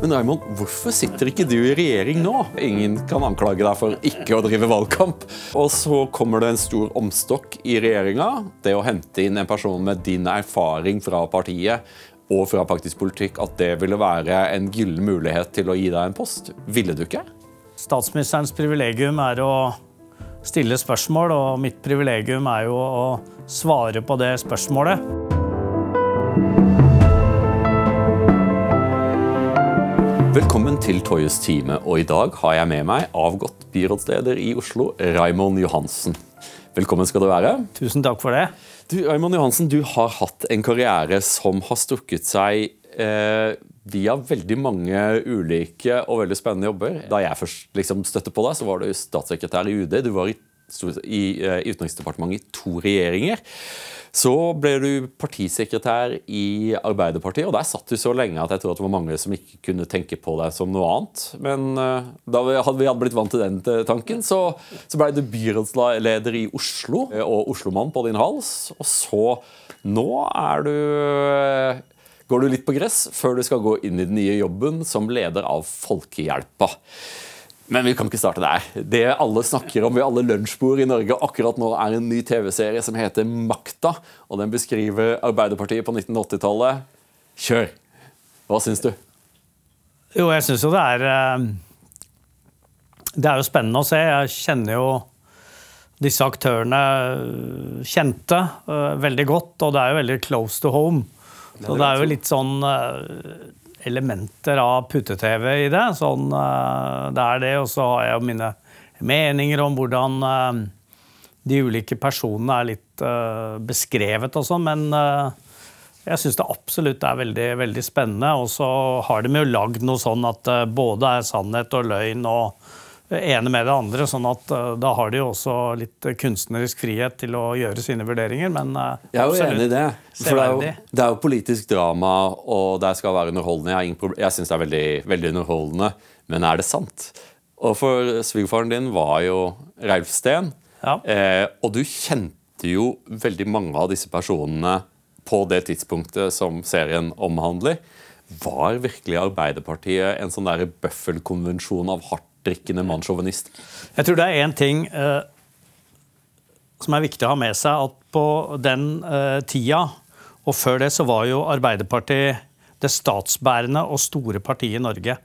Men Raymond, hvorfor sitter ikke du i regjering nå? Ingen kan anklage deg for ikke å drive valgkamp. Og så kommer det en stor omstokk i regjeringa. Det å hente inn en person med din erfaring fra partiet og fra faktisk politikk, at det ville være en gyllen mulighet til å gi deg en post. Ville du ikke? Statsministerens privilegium er å stille spørsmål, og mitt privilegium er jo å svare på det spørsmålet. Velkommen til Toyes time, og i dag har jeg med meg avgått byrådsleder i Oslo, Raymond Johansen. Velkommen skal du være. Tusen takk for det. Du, Raymond Johansen, du har hatt en karriere som har strukket seg eh, via veldig mange ulike og veldig spennende jobber. Da jeg først liksom støtte på deg, så var du statssekretær i UD. Du var i, i, eh, Utenriksdepartementet i to regjeringer. Så ble du partisekretær i Arbeiderpartiet, og der satt du så lenge at jeg tror at det var mange som ikke kunne tenke på deg som noe annet. Men uh, da vi hadde, blitt vant til den tanken, så, ble du byrådsleder i Oslo eh, og Oslomann på din hals. Og så Nå er du går du litt på gress før du skal gå inn i den nye jobben som leder av Folkehjelpa. Men vi kan ikke starte der. Det alle snakker om ved alle lunsjbord i Norge akkurat nå, er en ny TV-serie som heter Makta. Og den beskriver Arbeiderpartiet på 1980-tallet. Kjør! Hva syns du? Jo, jeg syns jo det er eh, Det er jo spennende å se. Jeg kjenner jo disse aktørene eh, kjente uh, veldig godt, og det er jo veldig close to home. Så det er jo litt sånn elementer av putte-TV i det. Sånn, eh, det er det, og så har jeg mine meninger om hvordan eh, de ulike personene er litt eh, beskrevet og sånn, men jeg syns det absolutt er veldig, veldig spennende. Og så har de jo lagd noe sånn at både er sannhet og løgn og ene med det andre. sånn at uh, da har de jo også litt kunstnerisk frihet til å gjøre sine vurderinger. Men jeg er jo enig i det. For det er jo, det er jo, politisk drama, og det skal være underholdende. Jeg, jeg syns det er veldig, veldig, underholdende, men er det sant? Og for svigerfaren din var jo Reilf Steen, ja. eh, og du kjente jo veldig mange av disse personene på det tidspunktet som serien omhandler. Var virkelig Arbeiderpartiet en sånn bøffelkonvensjon av hardt drikkende mannssjåvinist? Jeg tror det er én ting eh, som er viktig å ha med seg. At på den eh, tida og før det så var jo Arbeiderpartiet det statsbærende og store partiet i Norge.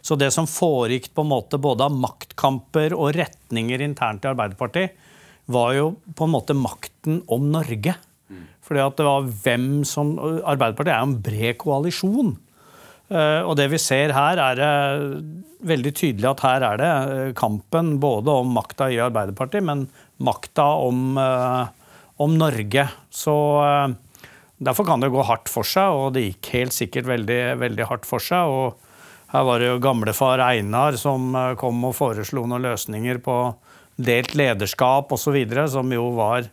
Så det som foregikk på en måte både av maktkamper og retninger internt i Arbeiderpartiet, var jo på en måte makten om Norge. Fordi at det var hvem som Arbeiderpartiet er jo en bred koalisjon. Eh, og det vi ser her, er veldig tydelig at her er det eh, kampen både om makta i Arbeiderpartiet, men makta om, eh, om Norge. Så derfor kan det gå hardt for seg, og det gikk helt sikkert veldig, veldig hardt for seg. og her var det jo gamlefar Einar som kom og foreslo noen løsninger på delt lederskap osv., som jo var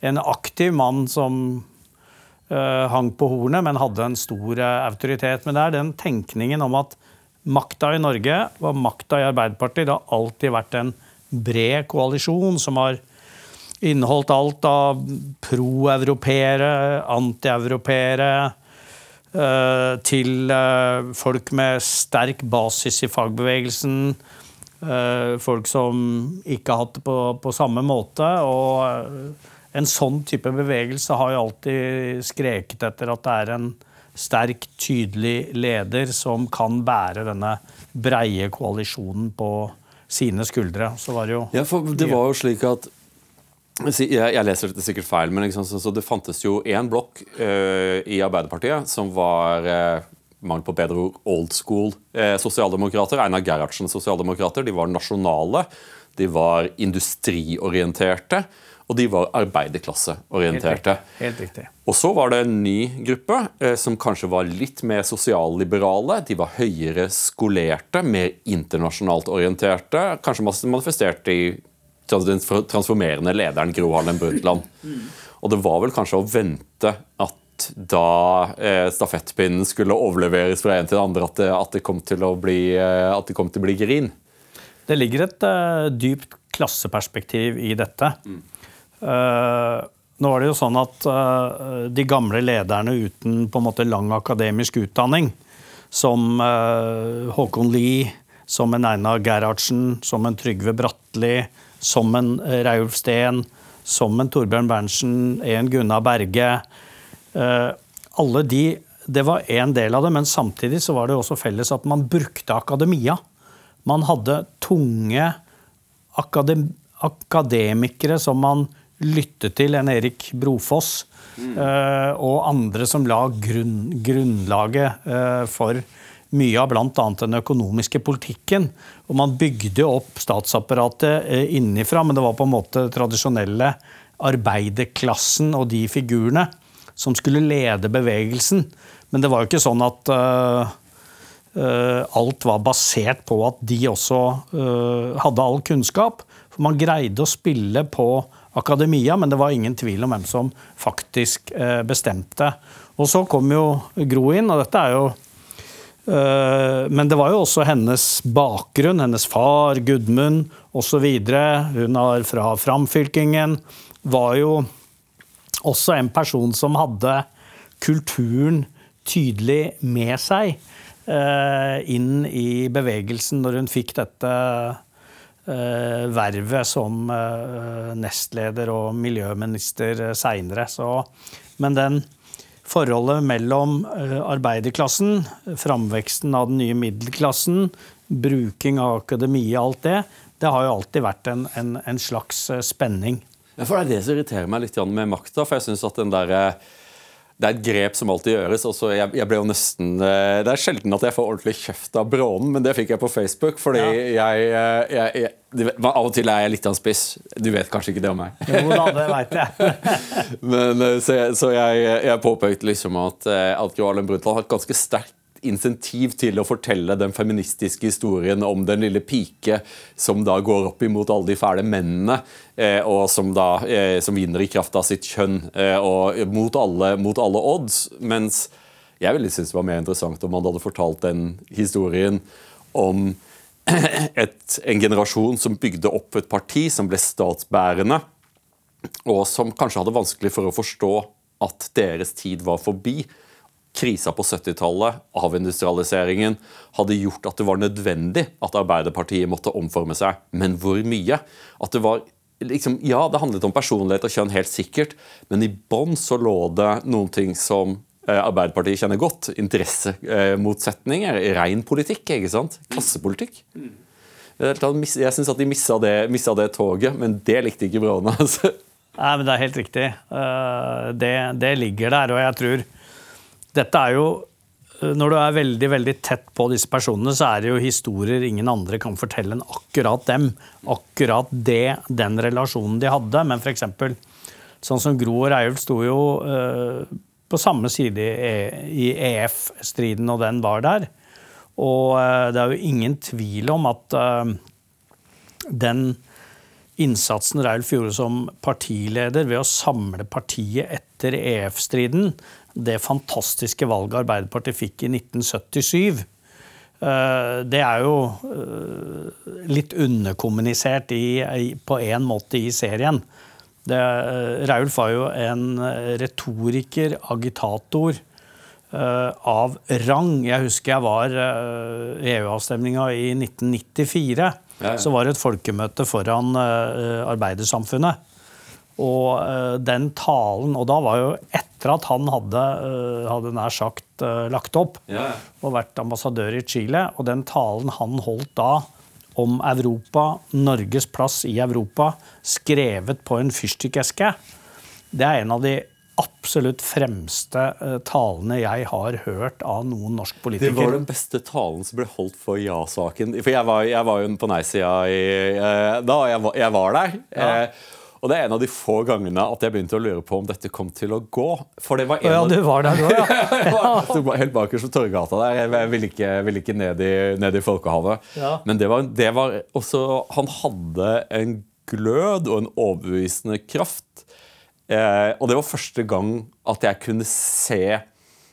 en aktiv mann som hang på hornet, men hadde en stor uh, autoritet. Men det er den tenkningen om at makta i Norge og makta i Arbeiderpartiet det har alltid vært en bred koalisjon som har inneholdt alt av pro-europeere, anti-europeere, uh, til folk med sterk basis i fagbevegelsen. Folk som ikke har hatt det på, på samme måte. og en sånn type bevegelse har jo alltid skreket etter at det er en sterk, tydelig leder som kan bære denne breie koalisjonen på sine skuldre. Så var det jo Ja, for det var jo slik at jeg, leser dette sikkert feil, men liksom, så, det fantes jo én blokk uh, i Arbeiderpartiet som var uh, mangel på bedre ord, old school uh, sosialdemokrater. Einar Gerhardsen sosialdemokrater. De var nasjonale, de var industriorienterte og de var arbeiderklasseorienterte. Helt riktig. Og så var det en ny gruppe eh, som kanskje var litt mer sosialliberale. De var høyere skolerte, mer internasjonalt orienterte. Kanskje manifestert i den transformerende lederen Gro Harlem Brundtland. Og det var vel kanskje å vente at da eh, stafettpinnen skulle overleveres fra en til den andre, at det, at det, kom, til å bli, eh, at det kom til å bli grin. Det ligger et uh, dypt klasseperspektiv i dette. Mm. Eh, nå var det jo sånn at eh, de gamle lederne uten på en måte lang akademisk utdanning, som uh, Håkon Lie, som en Einar Gerhardsen, som en Trygve Bratteli, som en Reiulf Steen, som en Torbjørn Berntsen, en Gunnar Berge. Alle de Det var en del av det, men samtidig så var det også felles at man brukte akademia. Man hadde tunge akademikere som man lyttet til, en Erik Brofoss mm. og andre som la grunn, grunnlaget uh, for mye av bl.a. den økonomiske politikken. Og man bygde opp statsapparatet uh, innenfra, men det var på en måte tradisjonelle arbeiderklassen og de figurene som skulle lede bevegelsen. Men det var jo ikke sånn at alt var basert på at de også hadde all kunnskap. For man greide å spille på akademia, men det var ingen tvil om hvem som faktisk eh, bestemte. Og så kom jo Gro inn, og dette er jo eh, Men det var jo også hennes bakgrunn, hennes far, Gudmund osv. Hun er fra framfylkingen. Var jo også en person som hadde kulturen tydelig med seg eh, inn i bevegelsen når hun fikk dette vervet som eh, nestleder og miljøminister eh, seinere. Men den forholdet mellom arbeiderklassen, framveksten av den nye middelklassen, bruking av akademia, alt det, det har jo alltid vært en, en, en slags spenning. Ja, for Det er det som irriterer meg litt med makta. For jeg synes at den der det er et grep som alltid gjøres. Også jeg, jeg, ble jo nesten eh, Det er sjelden at jeg får ordentlig kjeft av Brånen, men det fikk jeg på Facebook. Fordi ja. jeg, eh, jeg, jeg, Av og til er jeg litt av en spiss. Du vet kanskje ikke det om meg? Jo da, det vet jeg. men, eh, så, jeg, jeg, påpekte liksom at, at Gro Harlem Brundtland har et ganske sterkt insentiv til å fortelle den feministiske historien om den lille pike som da går opp imot alle de fæle mennene, eh, og som da eh, som vinner i kraft av sitt kjønn, eh, og mot alle, mot alle odds. Mens jeg ville synes det var mer interessant om man hadde fortalt den historien om et, en generasjon som bygde opp et parti som ble statsbærende, og som kanskje hadde vanskelig for å forstå at deres tid var forbi krisa på 70-tallet, avindustrialiseringen, hadde gjort at det var nødvendig at Arbeiderpartiet måtte omforme seg. Men hvor mye? At det var liksom, Ja, det handlet om personlighet og kjønn, helt sikkert, men i bånn så lå det noen ting som eh, Arbeiderpartiet kjenner godt. Interessemotsetninger. Eh, Ren politikk, ikke sant? Klassepolitikk. Jeg syns at de missa det, missa det, toget, men det likte ikke Bråne. Altså. Nei, men Det er helt riktig. Uh, det, det ligger der. Og jeg tror dette er jo eh, når du er veldig veldig tett på disse personene, så er det jo historier ingen andre kan fortelle enn akkurat dem. Akkurat det, den relasjonen de hadde. Men f.eks. sånn som Gro og Reiulf sto jo eh, på samme side i EF-striden, e og den var der. Og eh, det er jo ingen tvil om at eh, den innsatsen Reiulf gjorde som partileder ved å samle partiet etter EF-striden, det fantastiske valget Arbeiderpartiet fikk i 1977. Eh, det er jo eh, litt underkommunisert i, på en måte i serien. Det, eh, Raulf var jo en retoriker, agitator, av rang. Jeg husker jeg var i EU-avstemninga i 1994. Ja, ja. Så var det et folkemøte foran Arbeidersamfunnet. Og den talen Og da var jo etter at han hadde, eh, hadde nær sagt eh, lagt opp ja. og vært ambassadør i Chile. Og den talen han holdt da om Europa, Norges plass i Europa, skrevet på en fyrstikkeske, det er en av de absolutt fremste talene jeg har hørt av noen norsk politiker. Det var den beste talen som ble holdt for ja-saken. For jeg var, jeg var, jo på nei-sida da, jeg var, jeg var der. Ja. Og det er en av de få gangene at jeg begynte å lure på om dette kom til å gå. For det var en ja, du var der da, ja. jeg var helt bakerst på Torgata der. Jeg ville ikke, ville ikke ned, i, ned, i, folkehavet. Ja. Men det var, det var, også Han hadde en glød og en overbevisende kraft. Eh, og det var første gang at jeg kunne se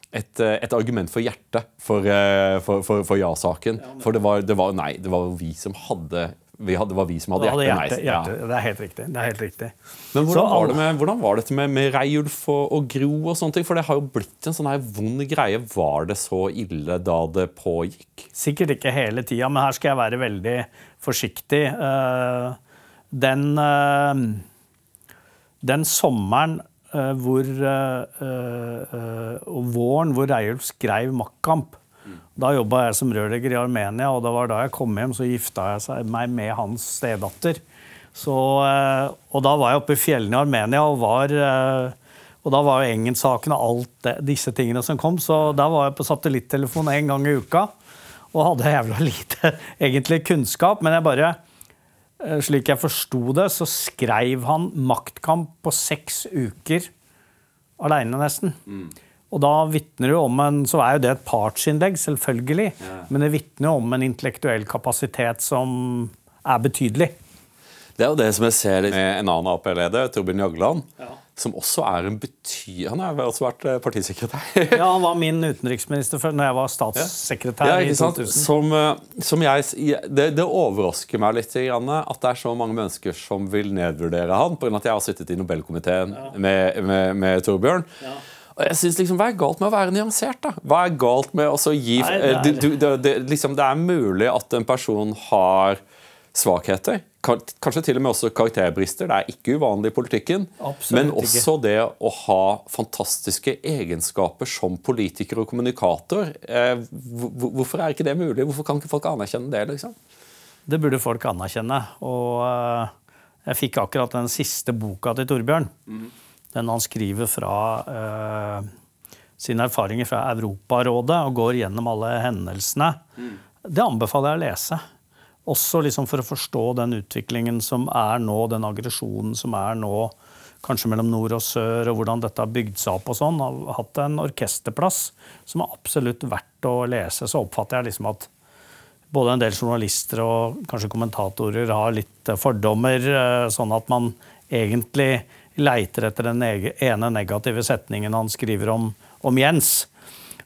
et, et, argument for hjertet for, eh, for, for, for ja-saken. For det var, det var, nei, det var vi som hadde hadde, det var vi som hadde hadde hjertet. hjerte, hjerte, Det er helt riktig. Det er helt riktig. Men Så hvordan var, det med, hvordan var dette med, med Reiulf og, og Gro og sånne ting? For det har jo blitt en sånn her vond greie. Var det så ille da det pågikk? Sikkert ikke hele tida, men her skal jeg være veldig forsiktig. Eh, Den, eh, den sommeren eh, hvor Og våren hvor Reiulf skrev 'Maktkamp', da jobba jeg som rørlegger i Armenia, og det var da jeg kom hjem, så gifta jeg meg med hans stedatter. Så, eh, og da var jeg oppe i fjellene i Armenia og var eh, og da var jo Engen-saken og alt det, disse tingene som kom, så da var jeg på satellittelefon en gang i uka. Og hadde jævla lite egentlig kunnskap, men jeg bare eh, Slik jeg forsto det, så skrev han 'Maktkamp' på seks uker aleine, nesten. Og da vitner det om en Så er jo det et partsinnlegg, selvfølgelig. Men det vitner om en intellektuell kapasitet som er betydelig. Det er jo det som jeg ser med en annen Ap-leder, Torbjørn Jagland, som også er en bety... Han har også vært eh, partisekretær. Ja, Han var min utenriksminister før når jeg var statssekretær Ja, i ikke sant? 2000. Som, eh, som jeg, det, det overrasker meg litt at det er så mange mennesker som vil nedvurdere han, pga. at jeg har sittet i Nobelkomiteen med, med, med Torbjørn. Jeg synes liksom, Hva er galt med å være nyansert? da? Hva er galt med å gi Nei, det er- eh, du, du, det, det, liksom, det er mulig at en person har svakheter. Kanskje til og med også karakterbrister. Det er ikke uvanlig i politikken. Absolutt men ikke. også det å ha fantastiske egenskaper som politiker og kommunikator. Eh, hvor- hvor- hvorfor er ikke det mulig? Hvorfor kan ikke folk anerkjenne det? liksom? Det burde folk anerkjenne. Og eh, jeg fikk akkurat den siste boka til Torbjørn. Den han skriver fra eh, sine erfaringer fra Europarådet og går gjennom alle hendelsene. Det anbefaler jeg å lese. Også liksom for å forstå den utviklingen som er nå, den aggresjonen som er nå, kanskje mellom nord og sør, og hvordan dette har bygd seg opp og sånn. Har hatt en orkesterplass som er absolutt verdt å lese. Så oppfatter jeg liksom at både en del journalister og kanskje kommentatorer har litt fordommer, eh, sånn at man egentlig leiter etter den ene negative setningen han skriver om, om Jens.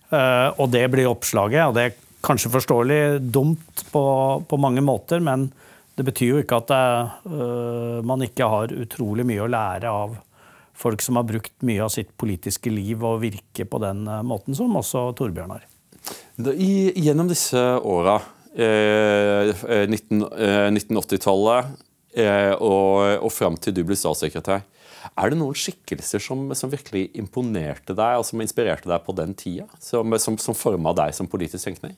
Eh, Og det blir oppslaget, og det er kanskje forståelig dumt på, på mange måter, men det betyr jo ikke at det, eh, man ikke har utrolig mye å lære av folk som har brukt mye av sitt politiske liv og virke på den eh, måten, som også Torbjørn har. I, gjennom disse åra, eh, eh, 19 eh, 1980-tallet eh, og, og fram til du ble statssekretær, er det noen skikkelser som, som virkelig imponerte deg, og som inspirerte deg på den tida? Som, som, som forma deg som politisk tenkning?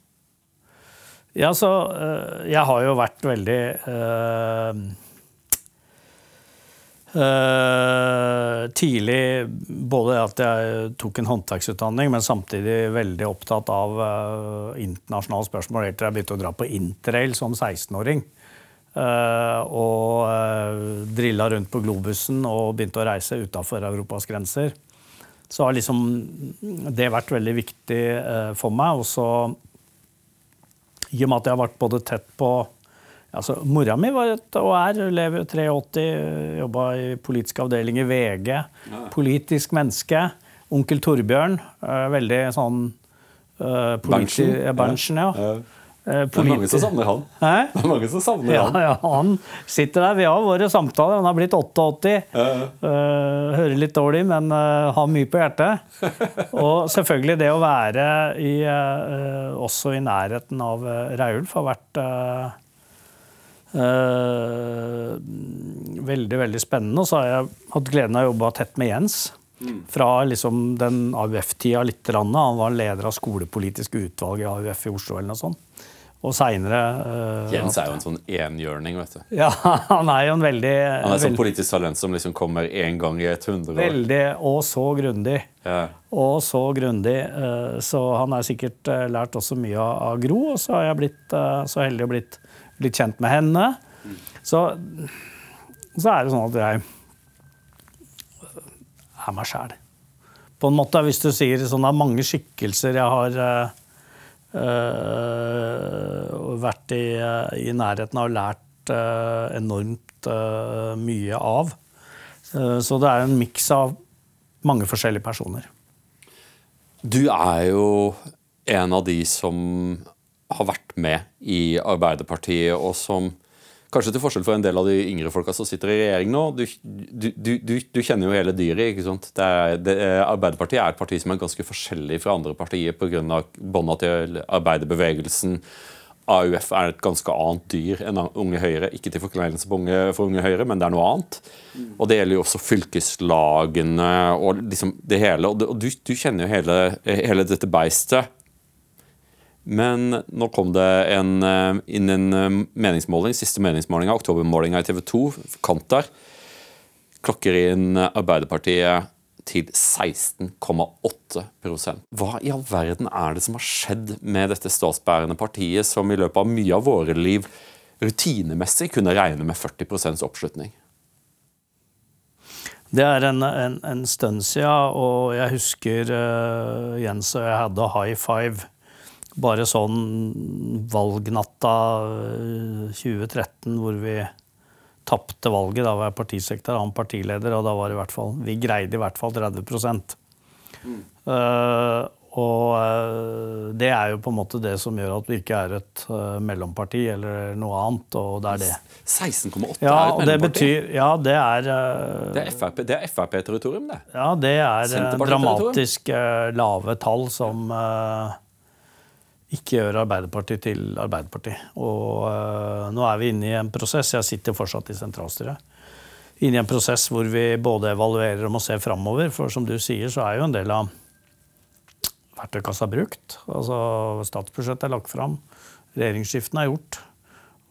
Ja, så øh, Jeg har jo vært veldig øh, øh, Tidlig både at jeg tok en håndverksutdanning, men samtidig veldig opptatt av øh, internasjonale spørsmål helt til jeg begynte å dra på interrail som 16-åring. Uh, og uh, drilla rundt på globusen og begynte å reise utafor Europas grenser. Så har liksom det vært veldig viktig uh, for meg. Og så i og med at jeg har vært både tett på altså Mora mi var et, og er, lever 83, jobba i politisk avdeling i VG. Politisk menneske. Onkel Torbjørn. eh, veldig sånn Berntsen? ja, Eh, Det er mange som savner han. Hæ? Det er mange som savner Ja, han. ja, han sitter der. Vi har våre samtaler. Han har blitt 88. Uh. Eh, hører litt dårlig, men eh, har mye på hjertet. Og selvfølgelig det å være i, også i nærheten av Reiulf har vært uh, veldig, veldig spennende. Og så har jeg hatt gleden av å jobbe tett med Jens. Fra liksom den AUF-tida grann. Han var leder av skolepolitisk utvalg i AUF i Oslo. eller noe sånt. Og seinere Jens er jo en sånn enhjørning. vet du. Ja, han er jo en veldig Han er sånn politisk talent som liksom kommer én gang i et hundre år. veldig Og så grundig. Ja. Og så grundig. Uh, Så han har sikkert uh, lært også mye av av Gro, og så har jeg blitt eh, så heldig å blitt, blitt kjent med henne. Så, så er det sånn at jeg er meg sjæl. På en måte, hvis du sier sånn, det er mange skikkelser jeg har eh, vært i, i nærheten av og lært uh, enormt uh, mye av. Så det er en miks av mange forskjellige personer. Du er jo en av de som har vært med i Arbeiderpartiet, og som Kanskje til forskjell fra en del av de yngre folka som sitter i regjering nå. Du, du, du, du kjenner jo hele dyret. ikke sant? Det er, det, Arbeiderpartiet er et parti som er ganske forskjellig fra andre partier pga. bånda til arbeiderbevegelsen. AUF er et ganske annet dyr enn Unge Høyre. Ikke til forkleinelse for Unge Høyre, men det er noe annet. Og Det gjelder jo også fylkeslagene og liksom det hele. Og, du, du, kjenner jo hele, hele dette beistet. Men nå kom det en, eh, inn en eh, meningsmåling, siste meningsmålinga, oktobermålinga i TV 2, Kantar, klokker inn Arbeiderpartiet til 16,8% Hva i all verden er det som har skjedd med dette statsbærende partiet, som i løpet av mye av våre liv rutinemessig kunne regne med 40 oppslutning? Det er en, en, en stund siden, og jeg husker uh, Jens og jeg hadde high five bare sånn valgnatta 2013, eh, hvor vi tapte valget. Da var jeg partisekretær, han partileder, og da var det i hvert fall Vi greide i hvert fall 30 mm. uh, og uh, det er jo på en måte det som gjør at vi ikke er et mellomparti eller noe annet. og det er det. 16,8 ja, er et mellomparti? Det betyr, ja, det er Det er Frp-territorium, Frp det? Ja, det er dramatisk lave tall som ikke gjøre Arbeiderpartiet til Arbeiderpartiet. Og uh, nå er vi inne i en prosess, jeg sitter fortsatt i sentralstyret, inne i en prosess hvor vi både evaluerer og må se framover. For som du sier, så er jo en del av verktøykassa brukt. Altså statsbudsjettet er lagt fram, regjeringsskiftene er gjort.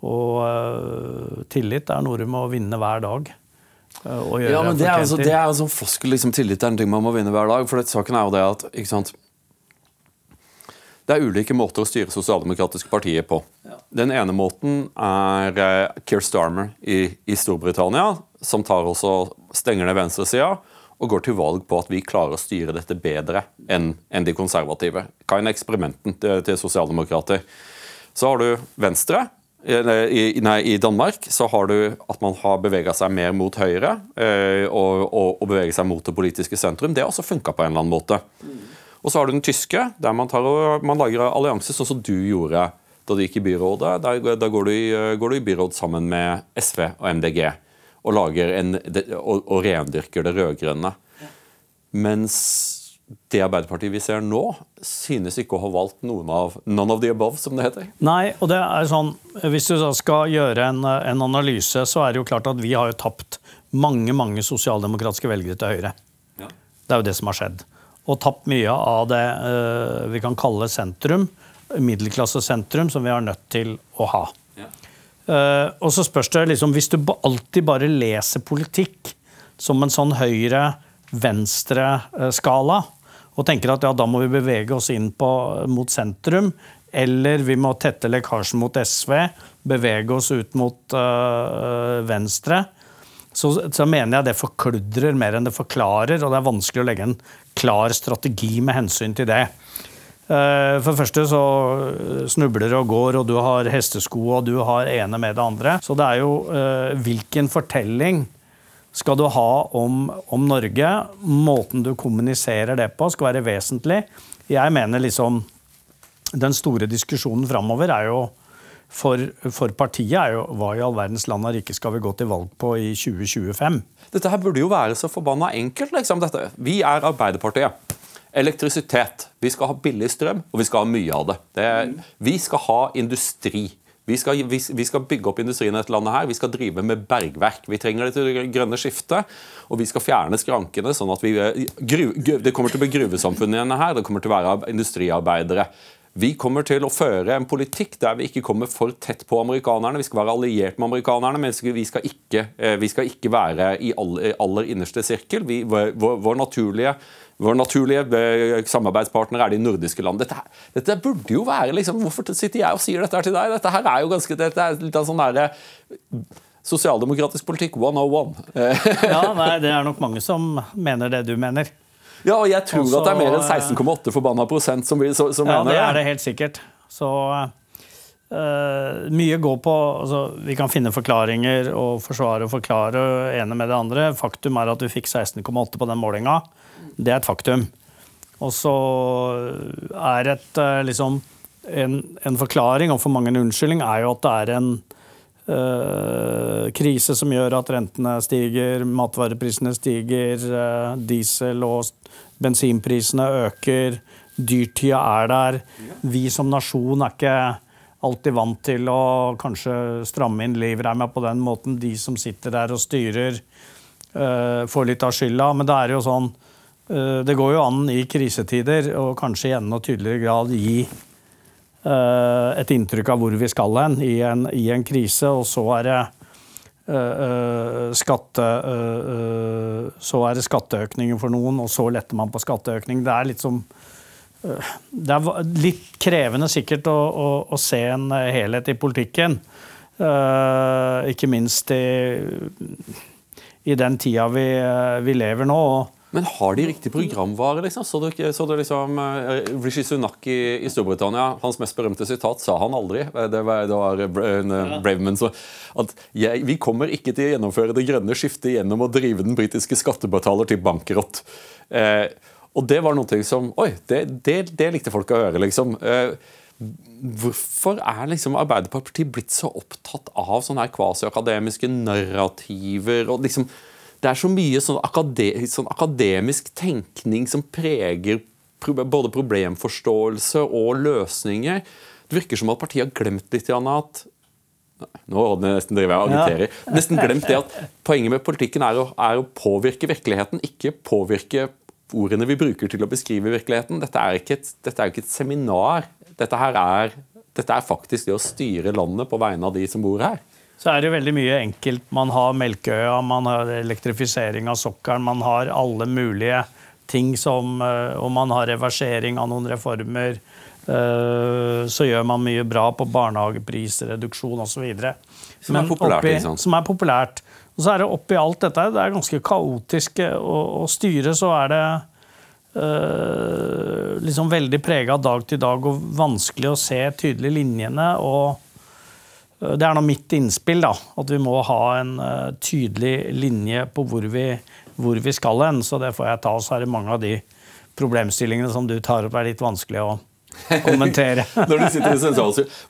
Og uh, tillit er noe du må vinne hver dag. Uh, ja, men Det er altså, det er altså floskel, liksom, tillit er en ting man må vinne hver dag. For det, saken er jo det at ikke sant, det er ulike måter å styre sosialdemokratiske partier på. Den ene måten er uh, Keir Starmer i, i, Storbritannia, som tar også stenger ned venstresida og går til valg på at vi klarer å styre dette bedre enn en de konservative. Er eksperimenten til, til sosialdemokrater? Så har du Venstre. I, nei, I Danmark så har du at man har bevega seg mer mot høyre øh, og, og, og beveget seg mot det politiske sentrum. Det har også funka på en eller annen måte. Og så har du den tyske, der man, tar, man lager allianse, sånn som du gjorde da du gikk i byrådet. Da går, går, du i byråd sammen med SV og MDG og, en, og, og rendyrker det rød-grønne. Mens det Arbeiderpartiet vi ser nå, synes ikke å ha valgt noen av none of the above, som det heter. Nei, og det er sånn, Hvis du skal gjøre en, en analyse, så er det jo klart at vi har jo tapt mange mange sosialdemokratiske velgere til Høyre. Ja. Det er jo det som har skjedd og tapt mye av det uh, vi kan kalle sentrum, middelklassesentrum, som vi har nødt til å ha. Ja. Uh, og så spørs det liksom, Hvis du alltid bare leser politikk som en sånn høyre-venstre-skala, og tenker at ja, da må vi bevege oss inn på, mot sentrum, eller vi må tette lekkasjen mot SV, bevege oss ut mot uh, venstre, så, så, mener jeg det forkludrer mer enn det forklarer, og det er vanskelig å legge en klar strategi med hensyn til det. Eh, for det første så snubler og går, og du har hestesko og du har ene med det andre. Så det er jo uh, hvilken fortelling skal du ha om, om, Norge? Måten du kommuniserer det på, skal være vesentlig. Jeg mener liksom Den store diskusjonen framover er jo for, for, partiet jo hva i all verdens land og rike skal vi gå til valg på i 2025? Dette her burde jo være så forbanna enkelt. liksom dette. Vi er Arbeiderpartiet. Elektrisitet. Vi skal ha billig strøm, og vi skal ha mye av det. det er, vi skal ha industri. Vi skal, vi, vi skal, bygge opp industrien i dette landet. her. Vi skal drive med bergverk. Vi trenger det til det grønne skiftet. Og vi skal fjerne skrankene. sånn at vi, gru, Det kommer til å bli gruvesamfunn igjen her. Det kommer til å være industriarbeidere. Vi kommer til å føre en politikk der vi ikke kommer for tett på amerikanerne. Vi skal være alliert med amerikanerne, men vi skal ikke, eh, vi skal ikke være i aller, innerste sirkel. Vi, vår, vår, naturlige, vår, naturlige, eh, samarbeidspartner er de nordiske land. Dette, dette, burde jo være liksom, Hvorfor sitter jeg og sier dette til deg? Dette her er jo ganske, dette er litt av sånn derre Sosialdemokratisk politikk 101. ja, nei, Det er nok mange som mener det du mener. Ja, og jeg tror Også, at det er mer enn 16,8 forbanna prosent som, som, som ja, mener det. Ja, det er det helt sikkert. Så uh, mye går på altså, Vi kan finne forklaringer og forsvare og forklare ene med det andre. Faktum er at du fikk 16,8 på den målinga. Det er et faktum. Og så er et uh, liksom en, en, forklaring, og for mange en unnskyldning, er jo at det er en krise som gjør at rentene stiger, matvareprisene stiger, uh, diesel- og bensinprisene øker, dyrtida er der. Vi som nasjon er ikke alltid vant til å kanskje stramme inn livreima på den måten. De som sitter der og styrer, uh, får litt av skylda. Men det er jo sånn Det går jo an i krisetider og kanskje i enda tydeligere grad gi Eh, et inntrykk av hvor vi skal hen i en, i en krise, og så er det uh, skatte, uh, så er det skatteøkninger for noen, og så letter man på skatteøkning. Det er litt som det er litt krevende sikkert å, å, å se en helhet i politikken. ikke minst i, i den tida vi, vi lever nå. Men har de riktig programvare? liksom? Så du, så du liksom uh, Rishi Sunak i, i, Storbritannia, hans mest berømte sitat sa han aldri. Det var, det var uh, Braveman så at jeg, Vi kommer ikke til å gjennomføre det grønne skiftet gjennom å drive den britiske skattebetaler til bankerott. Uh, og det var noe som Oi, det, det, det, likte folk å høre, liksom. Hvorfor er liksom Arbeiderpartiet blitt så opptatt av sånne kvasiakademiske narrativer? og liksom det er så mye sånn, akade, sånn akademisk tenkning som preger både problemforståelse og løsninger. Det virker som at partiet har glemt litt at nå hadde jeg nesten og agiterer. Ja. Nesten glemt det at Poenget med politikken er å, er å, påvirke virkeligheten, ikke påvirke ordene vi bruker til å beskrive virkeligheten. Dette er ikke et, dette er ikke et seminar. Dette, er, dette er faktisk det å styre landet på vegne av de som bor her så er det veldig mye enkelt. Man har Melkeøya, man har elektrifisering av sokkelen, man har alle mulige ting som eh, Og man har reversering av noen reformer. Eh, så gjør man mye bra på barnehageprisreduksjon osv. Som er populært, oppi, Som er populært. Og så er det oppi alt dette, det er ganske kaotisk å, å styre, så er det øh, liksom veldig prega dag til dag og vanskelig å se tydelig linjene. og det er nå mitt innspill, da, at vi må ha en uh, tydelig linje på hvor vi, hvor vi skal hen. Så det får jeg ta. Så er det mange av de problemstillingene som du tar opp, er litt vanskelig å kommentere. Når du sitter i sentralstyret.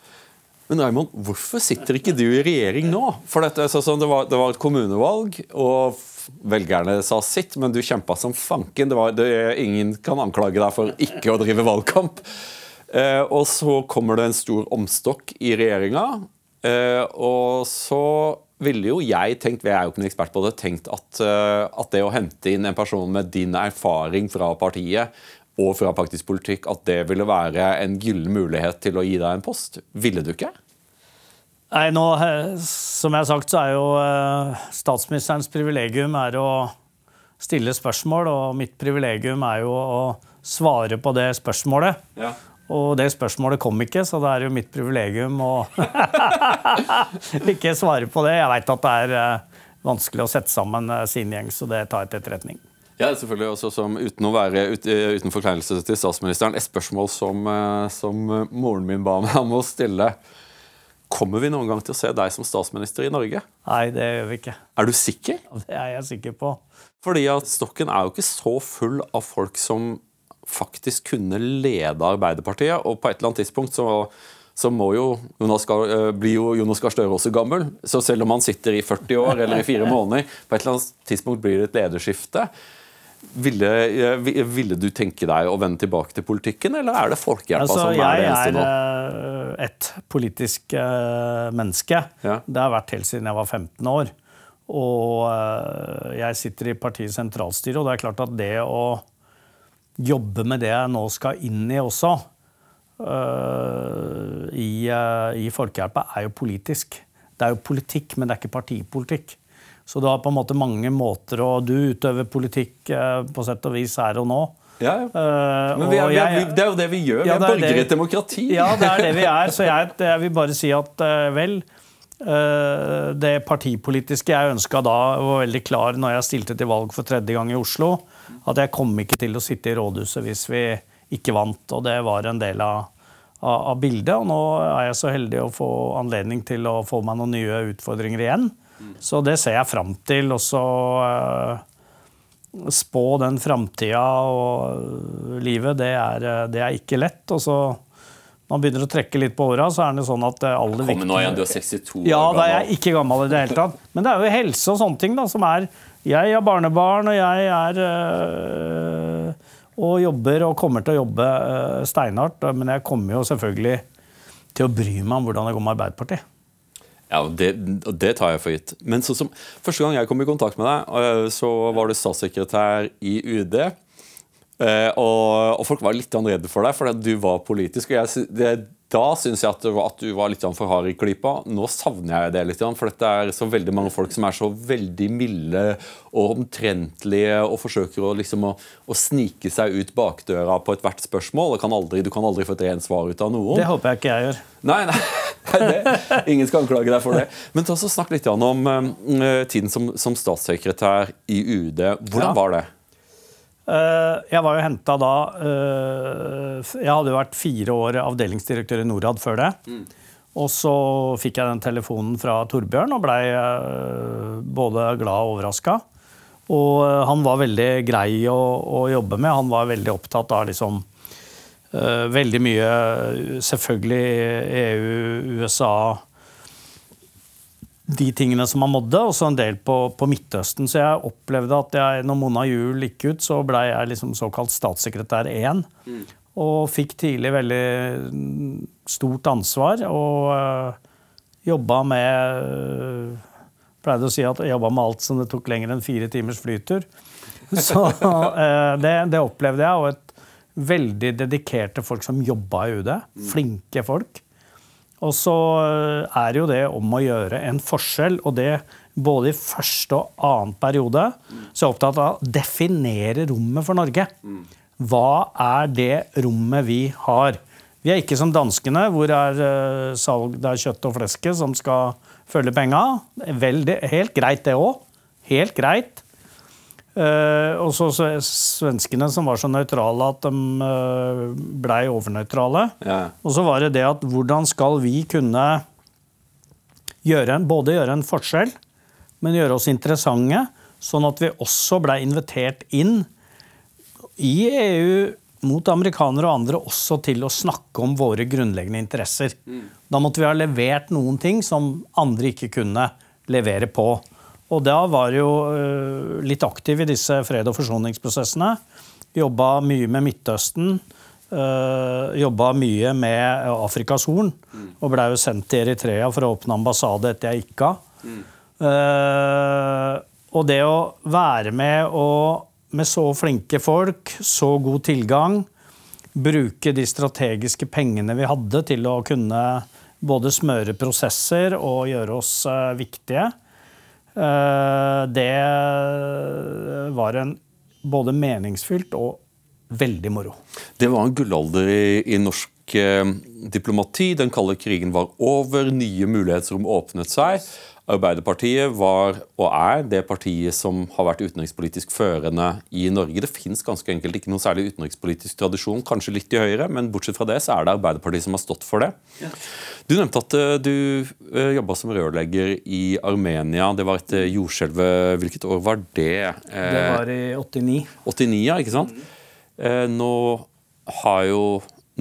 Men Raimond, hvorfor sitter ikke du i regjering nå? For dette, sånn, det, var, det, var, et kommunevalg, og velgerne sa sitt, men du kjempa som fanken. Det var, det, ingen kan anklage deg for ikke å drive valgkamp. Eh, og så kommer det en stor omstokk i regjeringa. Uh, og så ville jo jeg tenkt, jeg er jo ikke noen ekspert på det, tenkt at, uh, at, det å hente inn en person med din erfaring fra partiet og fra faktisk politikk, at det ville være en gyllen mulighet til å gi deg en post. Ville du ikke? Nei, nå, eh, Som jeg har sagt, så er jo statsministerens privilegium er å stille spørsmål, og mitt privilegium er jo å svare på det spørsmålet. Ja. Og det spørsmålet kom ikke, så det er jo mitt privilegium å ikke svare på det. Jeg veit at det er eh, vanskelig å sette sammen eh, sin gjeng, så det tar jeg til etterretning. Ja, selvfølgelig også som Uten å være ut, eh, uten forkleinelse til statsministeren, et spørsmål som, som moren min ba meg om å stille. Kommer vi noen gang til å se deg som statsminister i Norge? Nei, det gjør vi ikke. Er du sikker? Det er jeg sikker på. Fordi at stokken er jo ikke så full av folk som faktisk kunne lede Arbeiderpartiet. Og på et eller annet tidspunkt så, så må jo Jonas Gahr, eh, blir jo Jonas Gahr Støre også gammel. Så selv om han sitter i 40 år eller i fire måneder, på et eller annet tidspunkt blir det et lederskifte. Ville, eh, ville, du tenke deg å vende tilbake til politikken, eller er det folkehjelpa altså, som er det eneste nå? Jeg er eh, et politisk menneske. Ja. Det har vært helt siden jeg var 15 år. Og jeg sitter i partiets sentralstyre, og det er klart at det å jobbe med det jeg nå skal inn i også, uh, i, uh, i Folkehjelpa, er jo politisk. Det er jo politikk, men det er ikke partipolitikk. Så du har på en måte mange måter å Du utøver politikk uh, på sett og vis her og nå. Ja, ja. Men vi er, vi er, det er jo det vi gjør. Ja, vi er borgere i et demokrati. Ja, det er det vi er. Så jeg, jeg vil bare si at vel det partipolitiske jeg ønska da, var veldig klar når jeg stilte til valg for tredje gang i Oslo at jeg kom ikke til å sitte i rådhuset hvis vi ikke vant. Og det var en del av, av, av bildet. Og nå er jeg så heldig å få anledning til å få meg noen nye utfordringer igjen. Så det ser jeg fram til. Og så uh, spå den framtida og livet, det er, det er, ikke lett. Og så når man begynner å trekke litt på åra, så er det sånn at det aller Kom nå igjen, du er 62 år Ja, da er jeg ikke gammel i det hele tatt. Men det er jo helse og sånne ting da, som er Jeg har barnebarn, og jeg er øh, Og jobber og kommer til å jobbe øh, steinhardt. Men jeg kommer jo selvfølgelig til å bry meg om hvordan det går med Arbeiderpartiet. Ja, det, det tar jeg for gitt. Men så, som, første gang jeg kom i kontakt med deg, øh, så var du statssekretær i UD. Eh, og, og folk var litt redde for deg, fordi du var politisk. og jeg, det, Da syns jeg at, at du var litt for hard i klypa. Nå savner jeg det litt, for det er så veldig mange folk som er så veldig milde og omtrentlige og forsøker å, liksom, å, å snike seg ut bakdøra på ethvert spørsmål. Kan aldri, du kan aldri få et rent svar ut av noen. Det håper jeg ikke jeg gjør. Nei, nei, det, ingen skal anklage deg for det. Men ta så snakk litt om eh, tiden som, som statssekretær i UD. Hvordan var det? Eh, jeg var jo henta da eh, Jeg hadde jo vært fire år avdelingsdirektør i Norad før det. Og så fikk jeg den telefonen fra Torbjørn og blei eh, både glad og overraska. Og han var veldig grei å, å jobbe med. Han var veldig opptatt av liksom Veldig mye selvfølgelig EU, USA de tingene som han måtte, og så en del på, på Midtøsten. Så jeg opplevde at jeg, når Mona Juel gikk ut, så blei jeg liksom såkalt statssekretær 1. Og fikk tidlig veldig mm, stort ansvar og øh, jobba med øh, Pleide å si at jeg jobba med alt som det tok lenger enn fire timers flytur. Så øh, det, det opplevde jeg, og et veldig dedikerte folk som jobba i UD. Flinke folk. Og så er er jo det om å gjøre en forskjell, og det både i første og annen periode, så er jeg opptatt av å definere rommet for Norge. Hva er det rommet vi har? Vi er ikke som danskene, hvor det er eh, salg, det er kjøtt og fleske som skal følge penga. Veldig, helt greit, det òg. Helt greit. Eh, og så svenskene som var så nøytrale at de uh, blei overnøytrale. Ja. Og så var det det at hvordan skal vi kunne gjøre en, både gjøre en forskjell, men gjøre oss interessante, sånn at vi også blei invitert inn i EU mot amerikanere og andre også til å snakke om våre grunnleggende interesser. Da måtte vi ha levert noen ting som andre ikke kunne levere på. Og da var jo øh, litt aktiv i disse fred- og forsoningsprosessene. Jobba mye med Midtøsten. Uh, jobba mye med Afrikas Horn. Og blei jo sendt til Eritrea for å åpne ambassade etter jeg gikk av. Eh, og det å være med og med så flinke folk, så god tilgang, bruke de strategiske pengene vi hadde til å kunne både smøre prosesser og gjøre oss eh, viktige, eh, det var en både meningsfylt og veldig moro. Det var en gullalder i, i norsk eh, diplomati. Den kalde krigen var over, nye mulighetsrom åpnet seg. Arbeiderpartiet var og er det partiet som har vært utenrikspolitisk førende i Norge. Det fins ganske enkelt ikke noen særlig utenrikspolitisk tradisjon, kanskje litt i Høyre, men bortsett fra det så er det Arbeiderpartiet som har stått for det. Du nevnte at eh, du uh, jobba som rørlegger i Armenia. Det var etter jordskjelvet. Hvilket år var det? Eh, Det var i 89. 89, ja, ikke sant? Mm. nå har jo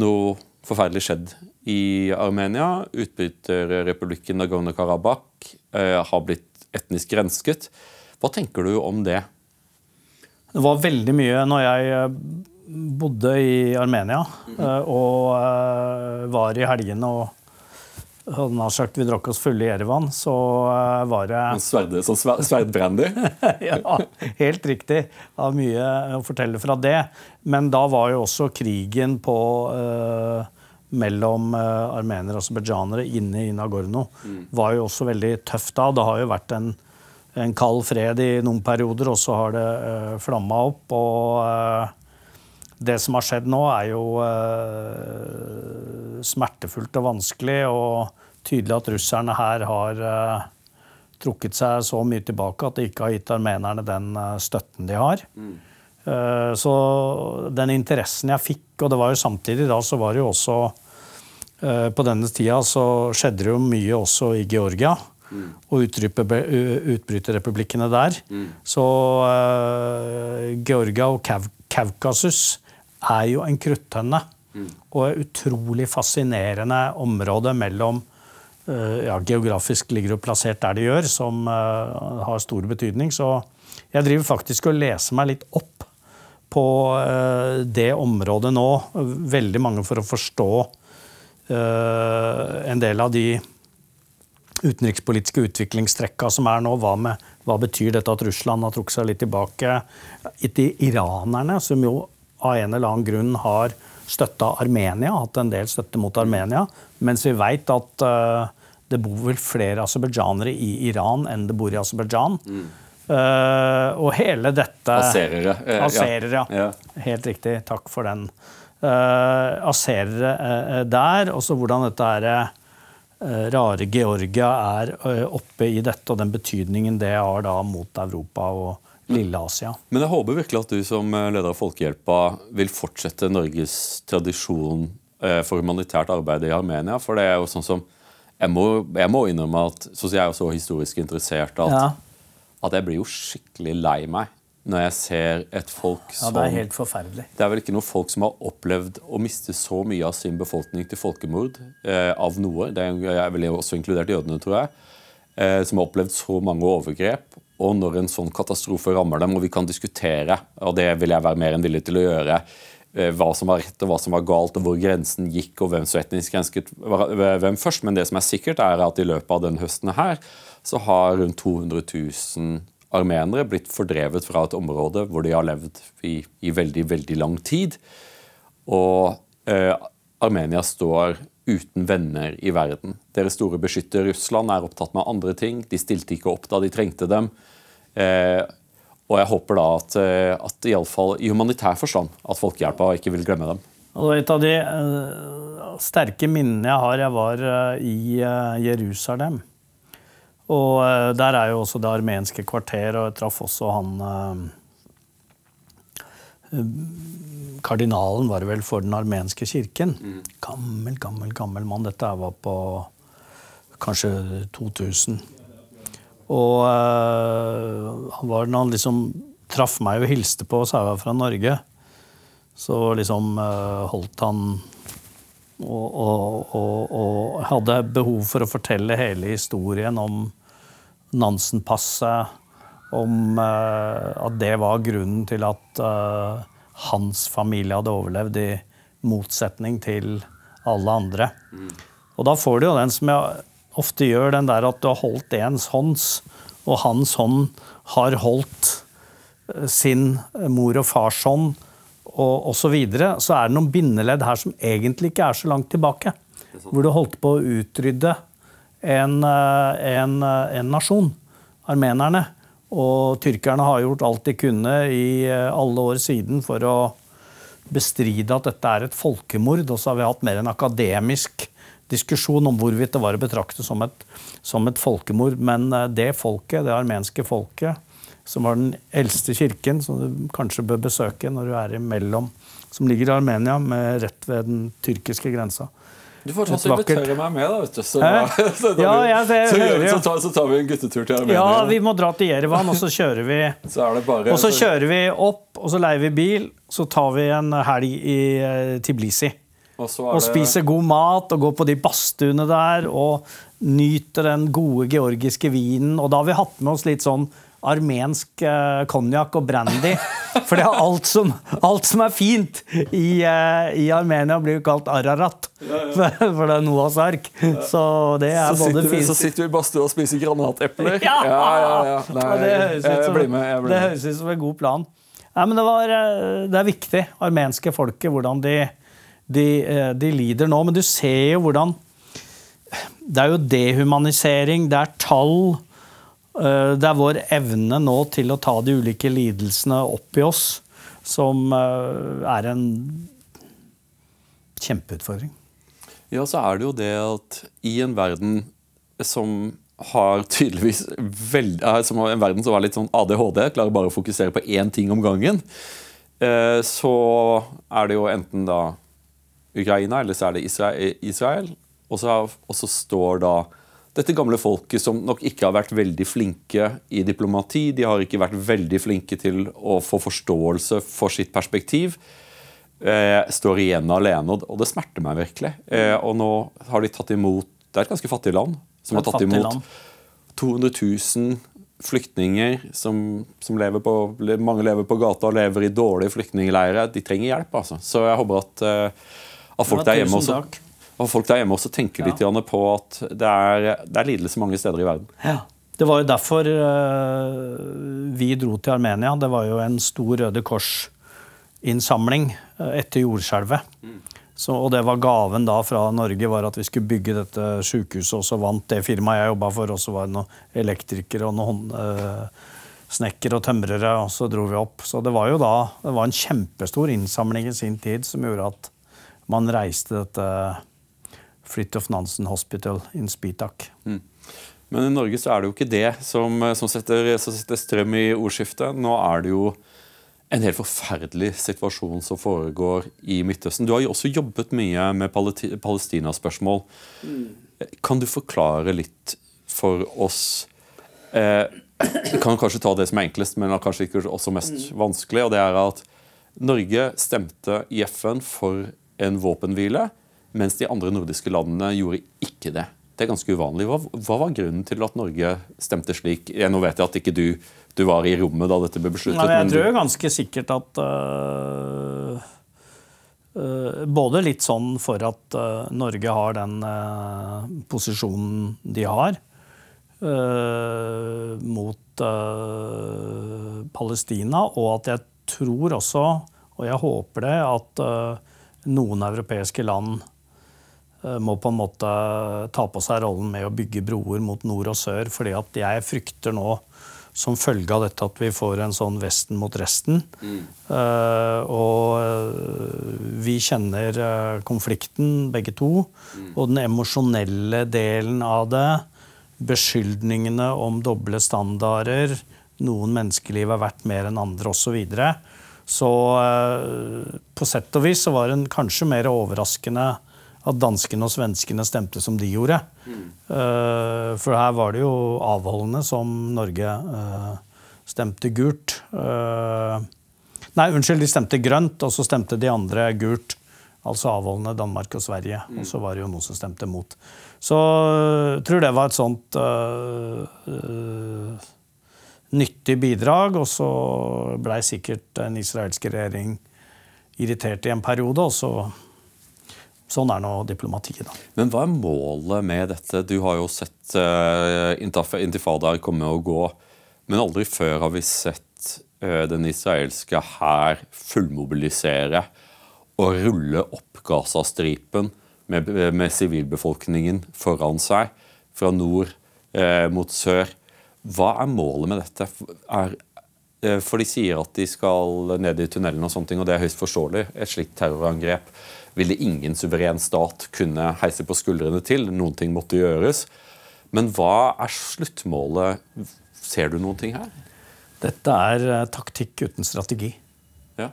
noe forferdelig skjedd i Armenia. Utbytterrepublikken Nagorno-Karabakh eh, har blitt etnisk rensket. Hva tenker du om det? Det var veldig mye når jeg eh, bodde i Armenia eh, og eh, var i helgene og hadde nær sagt vi drakk oss fulle i Erevan, så eh, var det sverd, sånn sverdbrandy? ja, helt riktig. Jeg har mye å fortelle fra det. Men da var jo også krigen på eh, mellom uh, armenere og aserbajdsjanere inne i Nagorno var jo også veldig tøft da. Det har jo vært en, en kald fred i noen perioder, og så har det uh, flamma opp. Og uh, det som har skjedd nå, er jo uh, smertefullt og vanskelig. Og tydelig at russerne her har uh, trukket seg så mye tilbake at de ikke har gitt armenerne den eh, støtten de har. Mm. Så den interessen jeg fikk, og det var jo samtidig da, så var det jo også eh, På denne tida så skjedde det jo mye også i Georgia. Og utbryter- utbryterrepublikkene der. Så uh, Georgia og Kav Kaukasus er jo en kruttønne. Og et utrolig fascinerende område mellom uh, ja, Geografisk ligger jo plassert der det gjør, som uh, har stor betydning. Så jeg driver faktisk og leser meg litt opp på eh, det området nå. Veldig mange for å forstå eh, en del av de utenrikspolitiske utviklingstrekka som er nå. Hva, med, hva betyr dette at Russland har trukket seg litt tilbake? De iranerne, som jo av en eller annen grunn har støtta Armenia, hatt en del støtte mot Armenia, mens vi veit at uh, det bor vel flere aserbajdsjanere i Iran enn det bor i Aserbajdsjan. Mm. Uh, og hele dette Aserere. Aserere, ja. ja. Helt riktig. Takk for den. Uh, Aserere der. Og så hvordan dette er Eh, rare Georgia er eh, oppe i dette, og den betydningen det har da mot Europa og Lille-Asia. Men jeg håper virkelig at du som eh, leder av Folkehjelpa vil fortsette Norges tradisjon for humanitært arbeid i Armenia. For det er jo sånn som Jeg må, jeg må innrømme at som jeg er så historisk interessert at, ja. at jeg blir jo skikkelig lei meg når jeg ser et folk som Ja, Det er helt forferdelig. Det er vel ikke noe folk som har opplevd å miste så mye av sin befolkning til folkemord eh, av noe. Det er vel også inkludert jødene, tror jeg. Eh, som har opplevd så mange overgrep. Og når en sånn katastrofe rammer dem, og vi kan diskutere, og det vil jeg være mer enn villig til å gjøre, eh, hva som var rett og hva som var galt, og hvor grensen gikk, og hvem som etnisk grensket hvem først. Men det som er sikkert, er at i løpet av denne høsten her, så har rundt 200 000 armenere blitt fordrevet fra et område hvor de har levd i, i veldig, veldig lang tid. Og eh, Armenia står uten venner i verden. Deres store beskytter Russland er opptatt med andre ting. De stilte ikke opp da de trengte dem. Eh, og jeg håper da at, i at iallfall i humanitær forstand at Folkehjelpa ikke vil glemme dem. Et av de uh, sterke minnene jeg har, jeg var uh, i uh, Jerusalem. Og uh, der er jo også det armenske kvarter, og jeg traff også han uh, Kardinalen var det vel for den armenske kirken. Mm. Gammel, gammel, gammel mann. Dette var på kanskje 2000. Og han var når han liksom traff meg og hilste på, så jeg var fra Norge, så liksom holdt han og, og, og, og, hadde behov for å fortelle hele historien om Nansen-passet. Om uh, at det var grunnen til at uh, hans familie hadde overlevd, i motsetning til alle andre. Og da får du jo den som jeg ofte gjør, den der at du har holdt ens hånds, og hans hånd har holdt eh, sin mor og fars hånd og osv., så, videre, så er det noen bindeledd her som egentlig ikke er så langt tilbake. Hvor du holdt på å utrydde en, eh, en, eh, en nasjon, armenerne. Og tyrkerne har gjort alt de kunne i eh, alle år siden for å bestride at dette er et folkemord. Og så har vi hatt mer en akademisk diskusjon om hvorvidt det var å betrakte som et, som et folkemord. Men det folket, det armenske folket, som var den eldste kirken, som du kanskje bør besøke når du er imellom, som ligger i Armenia, med rett ved den tyrkiske grensa. Du får ta invitere meg med, da. vet du. Så, så, ja, jeg, det, så, vi, så, tar, så, tar, vi en guttetur til Armenia. Ja, vi må dra til Jerevan, og så kjører vi så bare, Og så kjører vi opp, og så leier vi bil. Så tar vi en helg i uh, Tiblisi. Og, og det... spiser god mat og går på de badstuene der og nyter den gode georgiske vinen. Og da har vi hatt med oss litt sånn armensk uh, konjakk og brandy. For det er alt som, alt som er fint i, uh, i, Armenia, blir jo kalt ararat. For det er Noahs ark. Så det er så både fint Så sitter vi i badstua og spiser granatepler. Ja! ja, ja, Nei, det høres ut som, det høres ut som en god plan. Nei, men det, var, eh, det er viktig, armenske folket, hvordan de, de, de lider nå. Men du ser jo hvordan Det er jo dehumanisering, det er tall. Eh, det er vår evne nå til å ta de ulike lidelsene opp i oss som eh, er en kjempeutfordring. Ja, så er det jo det at i en verden som har tydeligvis veld, som har en verden som har litt sånn ADHD, klarer bare å fokusere på én ting om gangen, eh, så er det jo enten da Ukraina, eller så er det Israel. Og så står da dette gamle folket som nok ikke har vært veldig flinke i diplomati. De har ikke vært veldig flinke til å få forståelse for sitt perspektiv. eh, står igjen alene, og, det smerter meg virkelig. Eh, og nå har de tatt imot Det er et ganske fattig land som har tatt imot land. 200 000 flyktninger som, som lever på Mange lever på gata og lever i dårlige flyktningleirer. De trenger hjelp, altså. Så jeg håper at, eh, at folk der hjemme også takk. Og folk der hjemme også tenker litt ja. på at det er, det er lidelse mange steder i verden. Ja. Det var jo derfor eh, vi dro til Armenia. Det var jo en stor Røde Kors-innsamling eh, etter jordskjelvet. Så, og det var gaven da fra Norge var at vi skulle bygge dette sykehuset. Og så vant det firmaet jeg jobba for, og så var det noen elektrikere og noen uh, snekkere og tømrere, og så dro vi opp. Så det var jo da det var en kjempestor innsamling i sin tid som gjorde at man reiste dette Fridtjof Nansen Hospital in Spitak. Men i Norge så er det jo ikke det som, som, setter, som setter strøm i ordskiftet. Nå er det jo en helt forferdelig situasjon som foregår i Midtøsten. Du har jo også jobbet mye med Palestina-spørsmål. Kan du forklare litt for oss eh, Vi kan kanskje ta det som er enklest, men kanskje ikke også mest vanskelig. og det er at Norge stemte i FN for en våpenhvile, mens de andre nordiske landene gjorde ikke det. Det er ganske uvanlig. Hva, hva var grunnen til at Norge stemte slik? Jeg, nå vet jeg at ikke du, du var i rommet da dette ble besluttet. Nei, jeg tror du, ganske sikkert at uh, uh, Både litt sånn for at uh, Norge har den posisjonen de har mot Palestina, og at jeg tror også, og jeg håper det, at noen europeiske land må på en måte ta på seg rollen med å bygge broer mot nord og sør. fordi at jeg frykter nå, som følge av dette, at vi får en sånn Vesten mot resten. Eh, og eh, vi kjenner eh, konflikten, begge to. Og den emosjonelle delen av det. Beskyldningene om doble standarder. Noen menneskeliv er verdt mer enn andre, osv. Så, så uh, på sett og vis så var det kanskje mer overraskende at danskene og svenskene stemte som de gjorde. Eh, for her var det jo avholdende som Norge uh, stemte gult. Uh, nei, unnskyld, de stemte grønt, og så stemte de andre gult. Altså avholdende Danmark og Sverige. Og så var det jo noen som stemte mot. Så jeg tror det var et sånt nyttig bidrag. Og så blei sikkert den israelske regjering irritert i en periode, og så Sånn er nå diplomatiet, da. men hva er målet med dette? Du har jo sett uh, intifadaer komme og gå, men aldri før har vi sett uh, den israelske hær fullmobilisere og rulle opp Gazastripen med, med sivilbefolkningen foran seg, fra nord uh, mot sør. Hva er målet med dette? Er, eh, for de sier at de skal ned i tunnelen, og sånne ting, og det er høyst forståelig. Et slikt terrorangrep ville ingen suveren stat kunne heise på skuldrene til. Noen ting måtte gjøres. Men hva er sluttmålet? Ser du noen ting her? Dette er eh, taktikk uten strategi. Ja.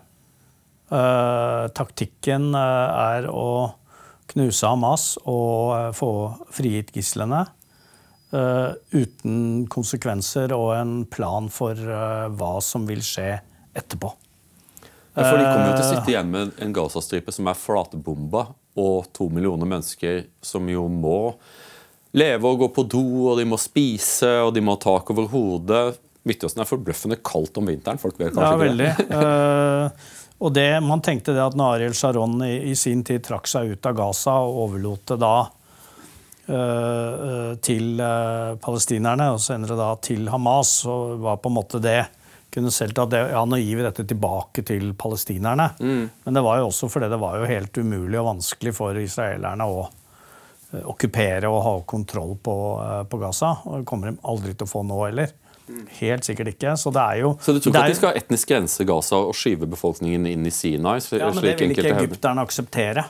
Eh, taktikken eh, er å knuse Hamas og få frigitt gislene. Uh, uten konsekvenser og en plan for uh, hva som vil skje etterpå. Ja, for De kommer jo til å sitte igjen med en Gazastripe som er flatbomba, og to millioner mennesker som jo må leve og gå på do, og de må spise, og de må ha tak over hodet. Midtøsten er forbløffende kaldt om vinteren. Folk vet kanskje Ja, ikke det. uh, og det, man tenkte det at når Ariel Sharon i, i sin tid trakk seg ut av Gaza og overlot det da eh, eh, til uh, palestinerne, og senere da til Hamas, så var på en måte det kunne selv tatt det, ja, nå gir vi dette tilbake til palestinerne. Men det var jo også fordi det var jo helt umulig og vanskelig for israelerne å eh, okkupere og ha kontroll på, eh, på Gaza. Og det kommer de aldri til å få nå heller. Helt sikkert ikke. Så det er jo Så du tror ikke at de skal ha etnisk grense Gaza og skyve befolkningen inn i Sinai? Ja, men det vil ikke egypterne akseptere.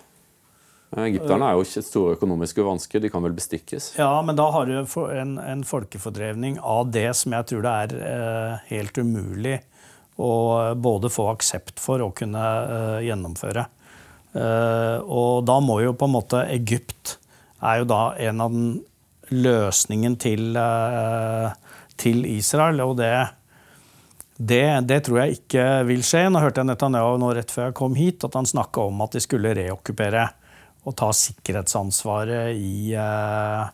Eh, Egypterne er jo ikke store økonomiske vansker. De kan vel bestikkes? Ja, men da har du en, en folkefordrevning av det som jeg tror det er eh, helt umulig å både få aksept for og kunne eh, gjennomføre. Eh, og da må jo på en måte Egypt er jo da en av den løsningen til, eh, til Israel, og det Det, det, tror jeg ikke vil skje. Nå hørte jeg Netanyahu nå rett før jeg kom hit, at han snakka om at de skulle reokkupere og ta sikkerhetsansvaret i, uh,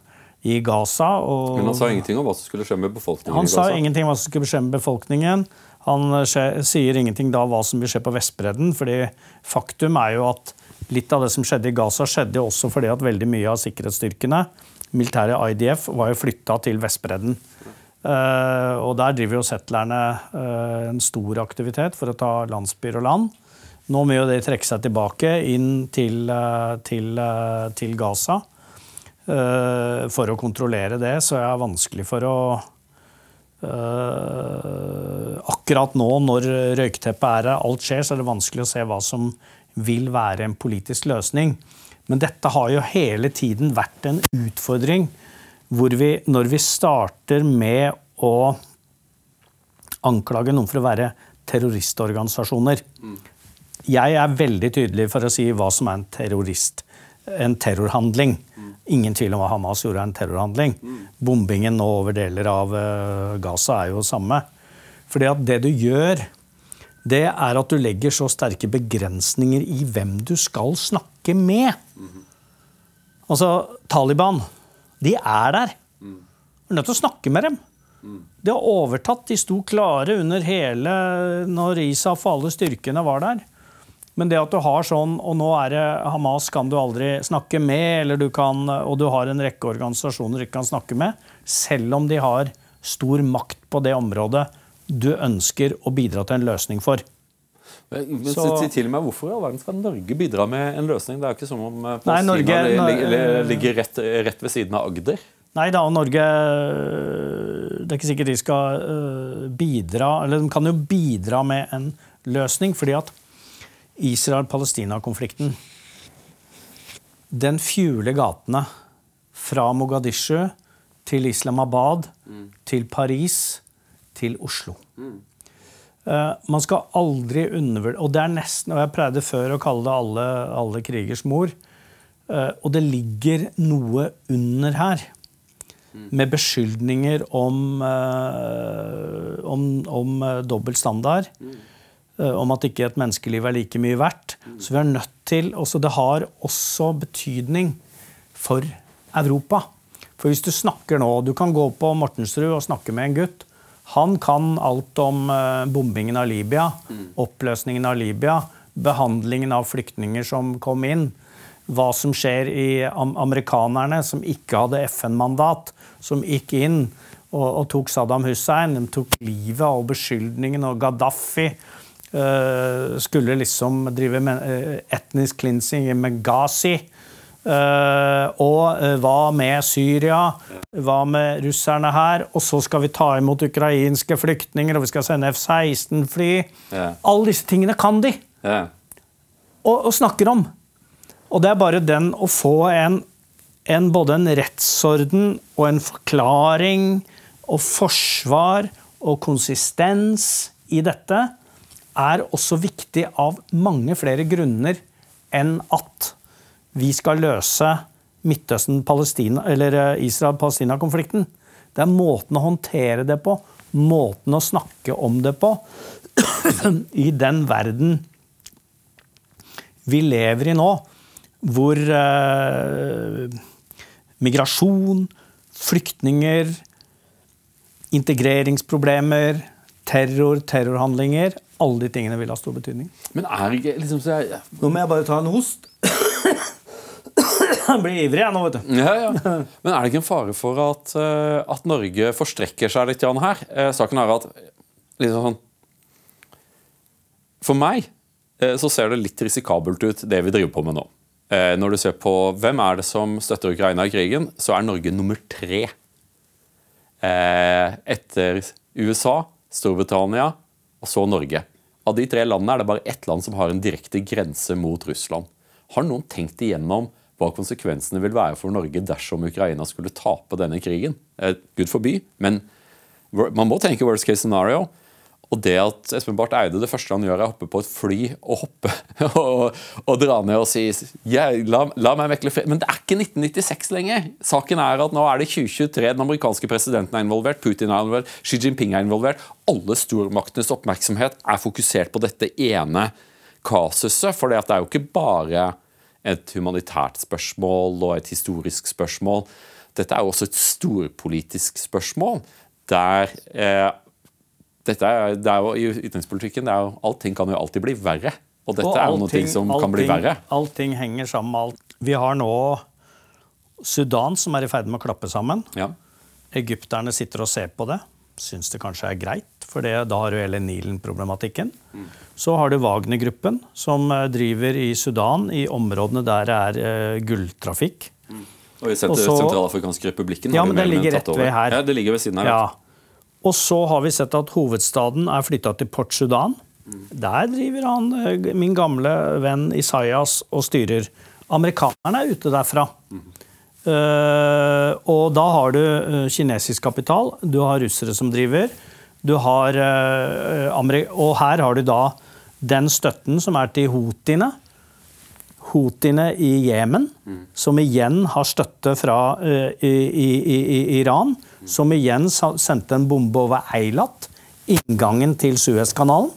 i Gaza. Og, Men han sa ingenting om hva som skulle skje med befolkningen han i Gaza? sa ingenting om hva som skulle skje med befolkningen. Han sier ingenting da hva som vil skje på Vestbredden. fordi faktum er jo at litt av det som skjedde i Gaza, skjedde også fordi at veldig mye av sikkerhetsstyrkene, militære IDF, var jo flytta til Vestbredden. Uh, og der driver jo settlerne uh, en stor aktivitet for å ta landsbyer og land. Nå må jo det trekke seg tilbake inn til, uh, til, til Gaza. For å kontrollere det, så er det vanskelig for å Akkurat nå når røykteppet er her, alt skjer, så er det vanskelig å se hva som vil være en politisk løsning. Men dette har jo hele tiden vært en utfordring hvor vi, når vi starter med å anklage noen for å være terroristorganisasjoner Jeg er veldig tydelig for å si hva som er en terrorist. En terrorhandling. Ingen tvil om hva Hamas gjorde, er en terrorhandling. Bombingen nå over deler av uh, Gaza er jo samme. Fordi at det du gjør, det er at du legger så sterke begrensninger i hvem du skal snakke med. Altså, Taliban de er der. Du er nødt til å snakke med dem. De har overtatt. De sto klare under hele når ISAF og alle styrkene var der. Men det at du har sånn, og nå er det Hamas kan du aldri snakke med, eller du kan, og du har en rekke organisasjoner du ikke kan snakke med, selv om de har stor makt på det området du ønsker å bidra til en løsning for. Men, men så, si til meg, Hvorfor i all verden skal Norge bidra med en løsning? Det er jo ikke som om eh, Nei, Norge, ligger, ligger rett, rett, ved siden av Agder. Nei da, Norge Det er ikke sikkert de skal eh, bidra Eller de kan jo bidra med en løsning, fordi at Israel-Palestina-konflikten Den fjuler gatene fra Mogadishu til Islamabad, mm. til Paris, til Oslo. Mm. Uh, man skal aldri undervurdere Og det er nesten, og jeg pleide før å kalle det alle, alle krigers mor. Uh, og det ligger noe under her. Med beskyldninger om, uh, om, om dobbelt standard. Mm. om at ikke et menneskeliv er like mye verdt. Mm. Så vi er nødt til også, Det har også betydning for Europa. For hvis du snakker nå Du kan gå på Mortensrud og snakke med en gutt han kan alt om eh, bombingen av Libya, oppløsningen av Libya, behandlingen av flyktninger som kom inn. Hva som skjer i amerikanerne, som ikke hadde FN-mandat, som gikk inn og, og, tok Saddam Hussein. De tok livet og beskyldningen, og Gaddafi skulle liksom drive med, uh, etnisk cleansing i Meghazi. Uh, og hva med Syria? Hva med russerne her? Og så skal vi ta imot ukrainske flyktninger, og vi skal sende F-16-fly. Yeah. Alle disse tingene kan de! Yeah. Og, og, snakker om. Og det er bare den å få en, en, både en rettsorden og en forklaring og forsvar og konsistens i dette er også viktig av mange flere grunner enn at vi skal løse Midtøsten-Palestina, eller eh. Det er måten å håndtere det på, måten å snakke om det på, i den verden vi lever i nå, hvor eh, migrasjon, flyktninger, integreringsproblemer, terror, terrorhandlinger Alle de tingene vil ha stor betydning. Men er ikke liksom så jeg... Nå må jeg bare ta en host. Han blir ivrig jeg nå, vet du. Ja, ja. Men er det ikke en fare for at, uh, at Norge forstrekker seg litt her? Uh, saken er at liksom sånn For meg uh, så ser det litt risikabelt ut, det vi driver på med nå. når du ser på hvem er det som støtter Ukraina i krigen, så er Norge nummer tre. etter USA, Storbritannia og så Norge. Av de tre landene er det bare ett land som har en direkte grense mot Russland. Har noen tenkt igjennom hva konsekvensene vil være for Norge dersom Ukraina skulle tape denne krigen. Eh, Gud forby, men man må tenke worst case scenario. Og det at Espen Barth Eide det første han gjør, er å hoppe på et fly og hoppe og, og dra ned og si ja, la, la, meg mekle fred. Men det er ikke 1996 lenger. Saken er at nå er det 2023. Den amerikanske presidenten er involvert, Putin er involvert, Xi Jinping er involvert. Alle stormaktenes oppmerksomhet er fokusert på dette ene kasuset. For det er jo ikke bare et humanitært spørsmål og et historisk spørsmål. Dette er jo også et storpolitisk spørsmål der eh, dette er, det er jo I utenrikspolitikken er jo, allting kan jo alltid bli verre. Og dette og er jo noe som allting, kan bli verre. Allting henger sammen med alt. Vi har nå Sudan som er i ferd med å klappe sammen. Ja. Egypterne sitter og ser på det. Syns det kanskje er greit, for det, da har du hele Nilen-problematikken. Mm. Så har du Wagner-gruppen, som eh, driver i Sudan, i områdene der det er uh, gulltrafikk. Mm. Og setter Sentralafrikanske republikken. Ja, men det ligger rett ved her. Ja, det ligger ved siden her. Ja. Og så har vi sett at hovedstaden er flytta til Port Sudan. Der driver han, eh, min gamle venn Isaias og styrer. Amerikanerne er ute derfra. Uh, og da har du uh, kinesisk kapital, du har russere som driver. Du har uh, Og her har du da den støtten som er til houthiene. Houthiene i Jemen, som igjen har støtte fra i, i, i, Iran som igjen sendte en bombe over Eilat, inngangen til Suezkanalen.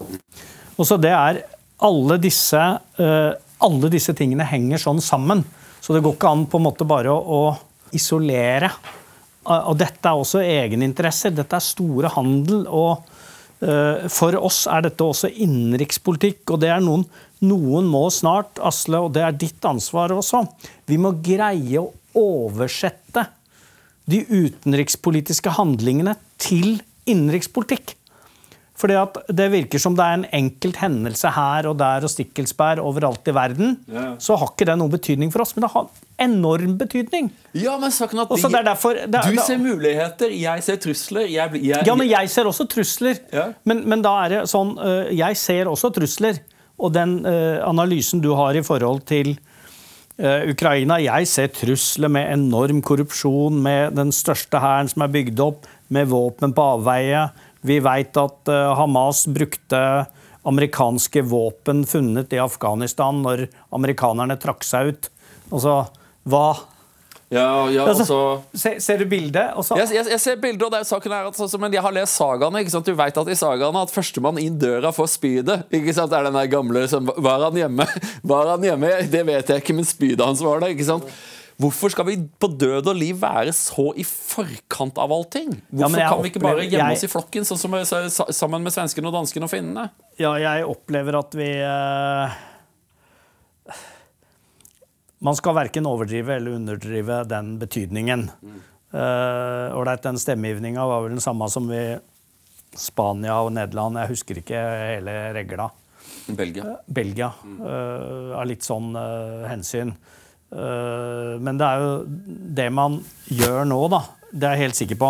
Og så det er alle disse, uh, alle disse tingene henger sånn sammen. Så det går ikke an på en måte bare å, å isolere. Og dette er også egeninteresser. Dette er store handel. og uh, For oss er dette også innenrikspolitikk. Og det er noen, noen må snart, Asle, og det er ditt ansvar også, vi må greie å oversette de utenrikspolitiske handlingene til innenrikspolitikk. Fordi at Det virker som det er en enkelt hendelse her og der og stikkelsbær overalt i verden. Ja. Så har ikke det noen betydning for oss, men det har enorm betydning. Ja, men saken at de, derfor, det, Du ser muligheter, jeg ser trusler. Jeg, jeg, ja, men jeg ser også trusler. Ja. Men, men, da er det sånn øh, Jeg ser også trusler. Og den uh, analysen du har i forhold til Uh, Ukraina, Jeg ser trusler med enorm korrupsjon, med den største hæren som er bygd opp, med våpen på avveie. Vi veit at uh, Hamas brukte amerikanske våpen funnet i Afghanistan når amerikanerne trakk seg ut. Altså, hva ja, ja, altså, ser, ser, du bildet? Jeg, jeg, jeg, ser bildet, og det er saken her altså, Men jeg har lest sagaene. ikke sant? Du vet at i sagaene at førstemann inn døra får spydet. ikke sant? Det er den der gamle som, Var han hjemme? Var han hjemme? Det vet jeg ikke, men spydet hans var det. ikke sant? Hvorfor skal vi på død og liv være så i forkant av allting? Hvorfor ja, kan vi ikke bare gjemme oss i flokken, sånn som sammen med svenskene og danskene og finnene? Ja, jeg opplever at vi uh man skal verken overdrive eller underdrive den betydningen. Mm. Uh, den stemmegivninga var vel den samme som i Spania og Nederland. Jeg husker ikke hele regla. Belgia. Uh, Belgia. Mm. Uh, av litt sånn uh, hensyn. men det er jo det man gjør nå, da. Det er jeg helt sikker på.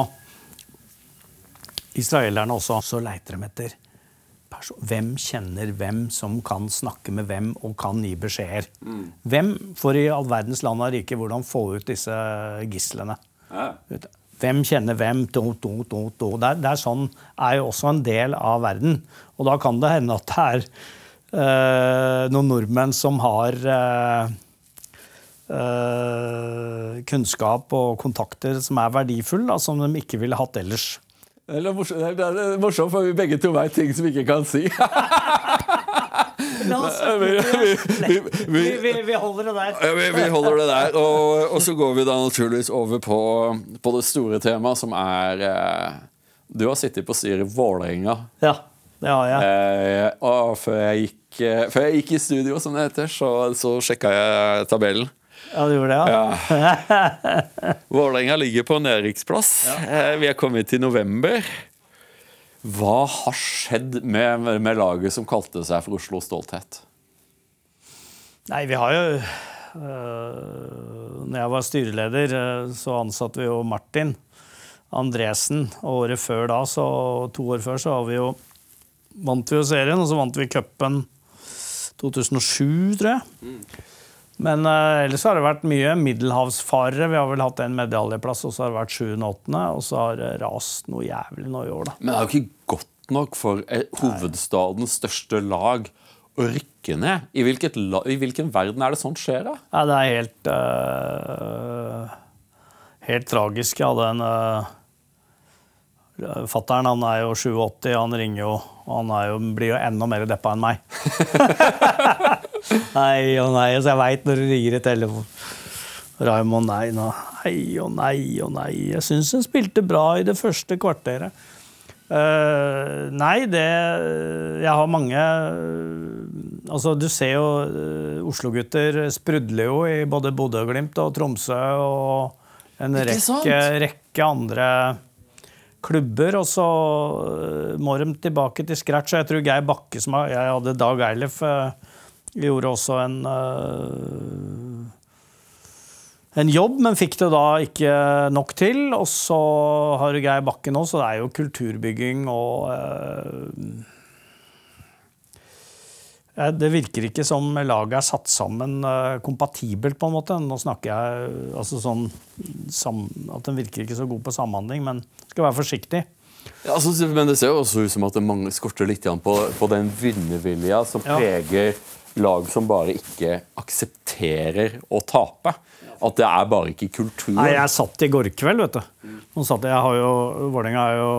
Israelerne også. Så leiter de etter hvem kjenner hvem som kan snakke med hvem og kan gi beskjeder? Mm. Hvem for i all verdens land og rike hvordan få ut disse gislene? Ja. Hvem kjenner hvem? Do, do, do, do. Det, er, det er sånn er jo også en del av verden. Og da kan det hende at det er øh, noen nordmenn som har øh, øh, kunnskap og kontakter som er verdifulle, som de ikke ville hatt ellers. Det er morsomt, for vi begge to veit ting som vi ikke kan si. vi, holder det der. Ja, vi, holder det der. Og, og, så går vi da naturligvis over på, på det store temaet, som er eh, Du har sittet på styret i Vålerenga. Ja, det har jeg. Eh, og før jeg, gikk, eh, før jeg gikk i studio, som det heter, så, så sjekka jeg tabellen. Ja, du gjorde det, ja? ja. Vålerenga ligger på nedrykksplass. Ja. Eh, vi er kommet til november. Hva har skjedd med, med, laget som kalte seg for Oslo Stolthet? Nei, vi har jo øh, Når jeg var styreleder, øh, så ansatte vi jo Martin Andresen. Og året før da, så, to år før, så vi jo, vant vi jo serien, og så vant vi cupen 2007, tror jeg. Mm. Men uh, ellers har det vært mye middelhavsfarere. Vi har vel hatt en medaljeplass, og så har det vært sjuende-åttende. Og så har det rast noe jævlig nå i år, da. Men det er jo ikke godt nok for eh, hovedstadens største lag å rykke ned? I, hvilket la, I hvilken verden er det sånt skjer? da? Nei, det er helt uh, Helt tragisk. Jeg hadde en uh, Fattern han er jo 87, han ringer jo og han jo, blir jo enda mer deppa enn meg. nei og nei, så jeg veit når det ringer i telefonen. Raymond, nei, nei og nei og nei. Jeg syns hun spilte bra i det første kvarteret. Uh, nei, det Jeg har mange uh, Altså, du ser jo uh, Oslo-gutter sprudler jo i både Bodø-Glimt og Tromsø og en rekke, rekke, andre klubber. Og så må de tilbake til scratch. Og jeg tror Geir Bakke, som jeg hadde Dag Eilef, gjorde også en en jobb, men fikk det da ikke nok til. Og så har du Geir Bakke nå, så det er jo kulturbygging og eh, Det virker ikke som laget er satt sammen eh, kompatibelt, på en måte. Nå snakker jeg altså sånn sam, at den virker ikke så god på samhandling, men skal være forsiktig. Ja, altså, men det ser jo også ut som at det mange skorter litt på, på den vinnervilja som ja. preger lag som bare ikke aksepterer å tape. At det er bare ikke kultur. Nei, Jeg satt i går kveld, vet du. Nå satt jeg, jeg har jo, Vålerenga er jo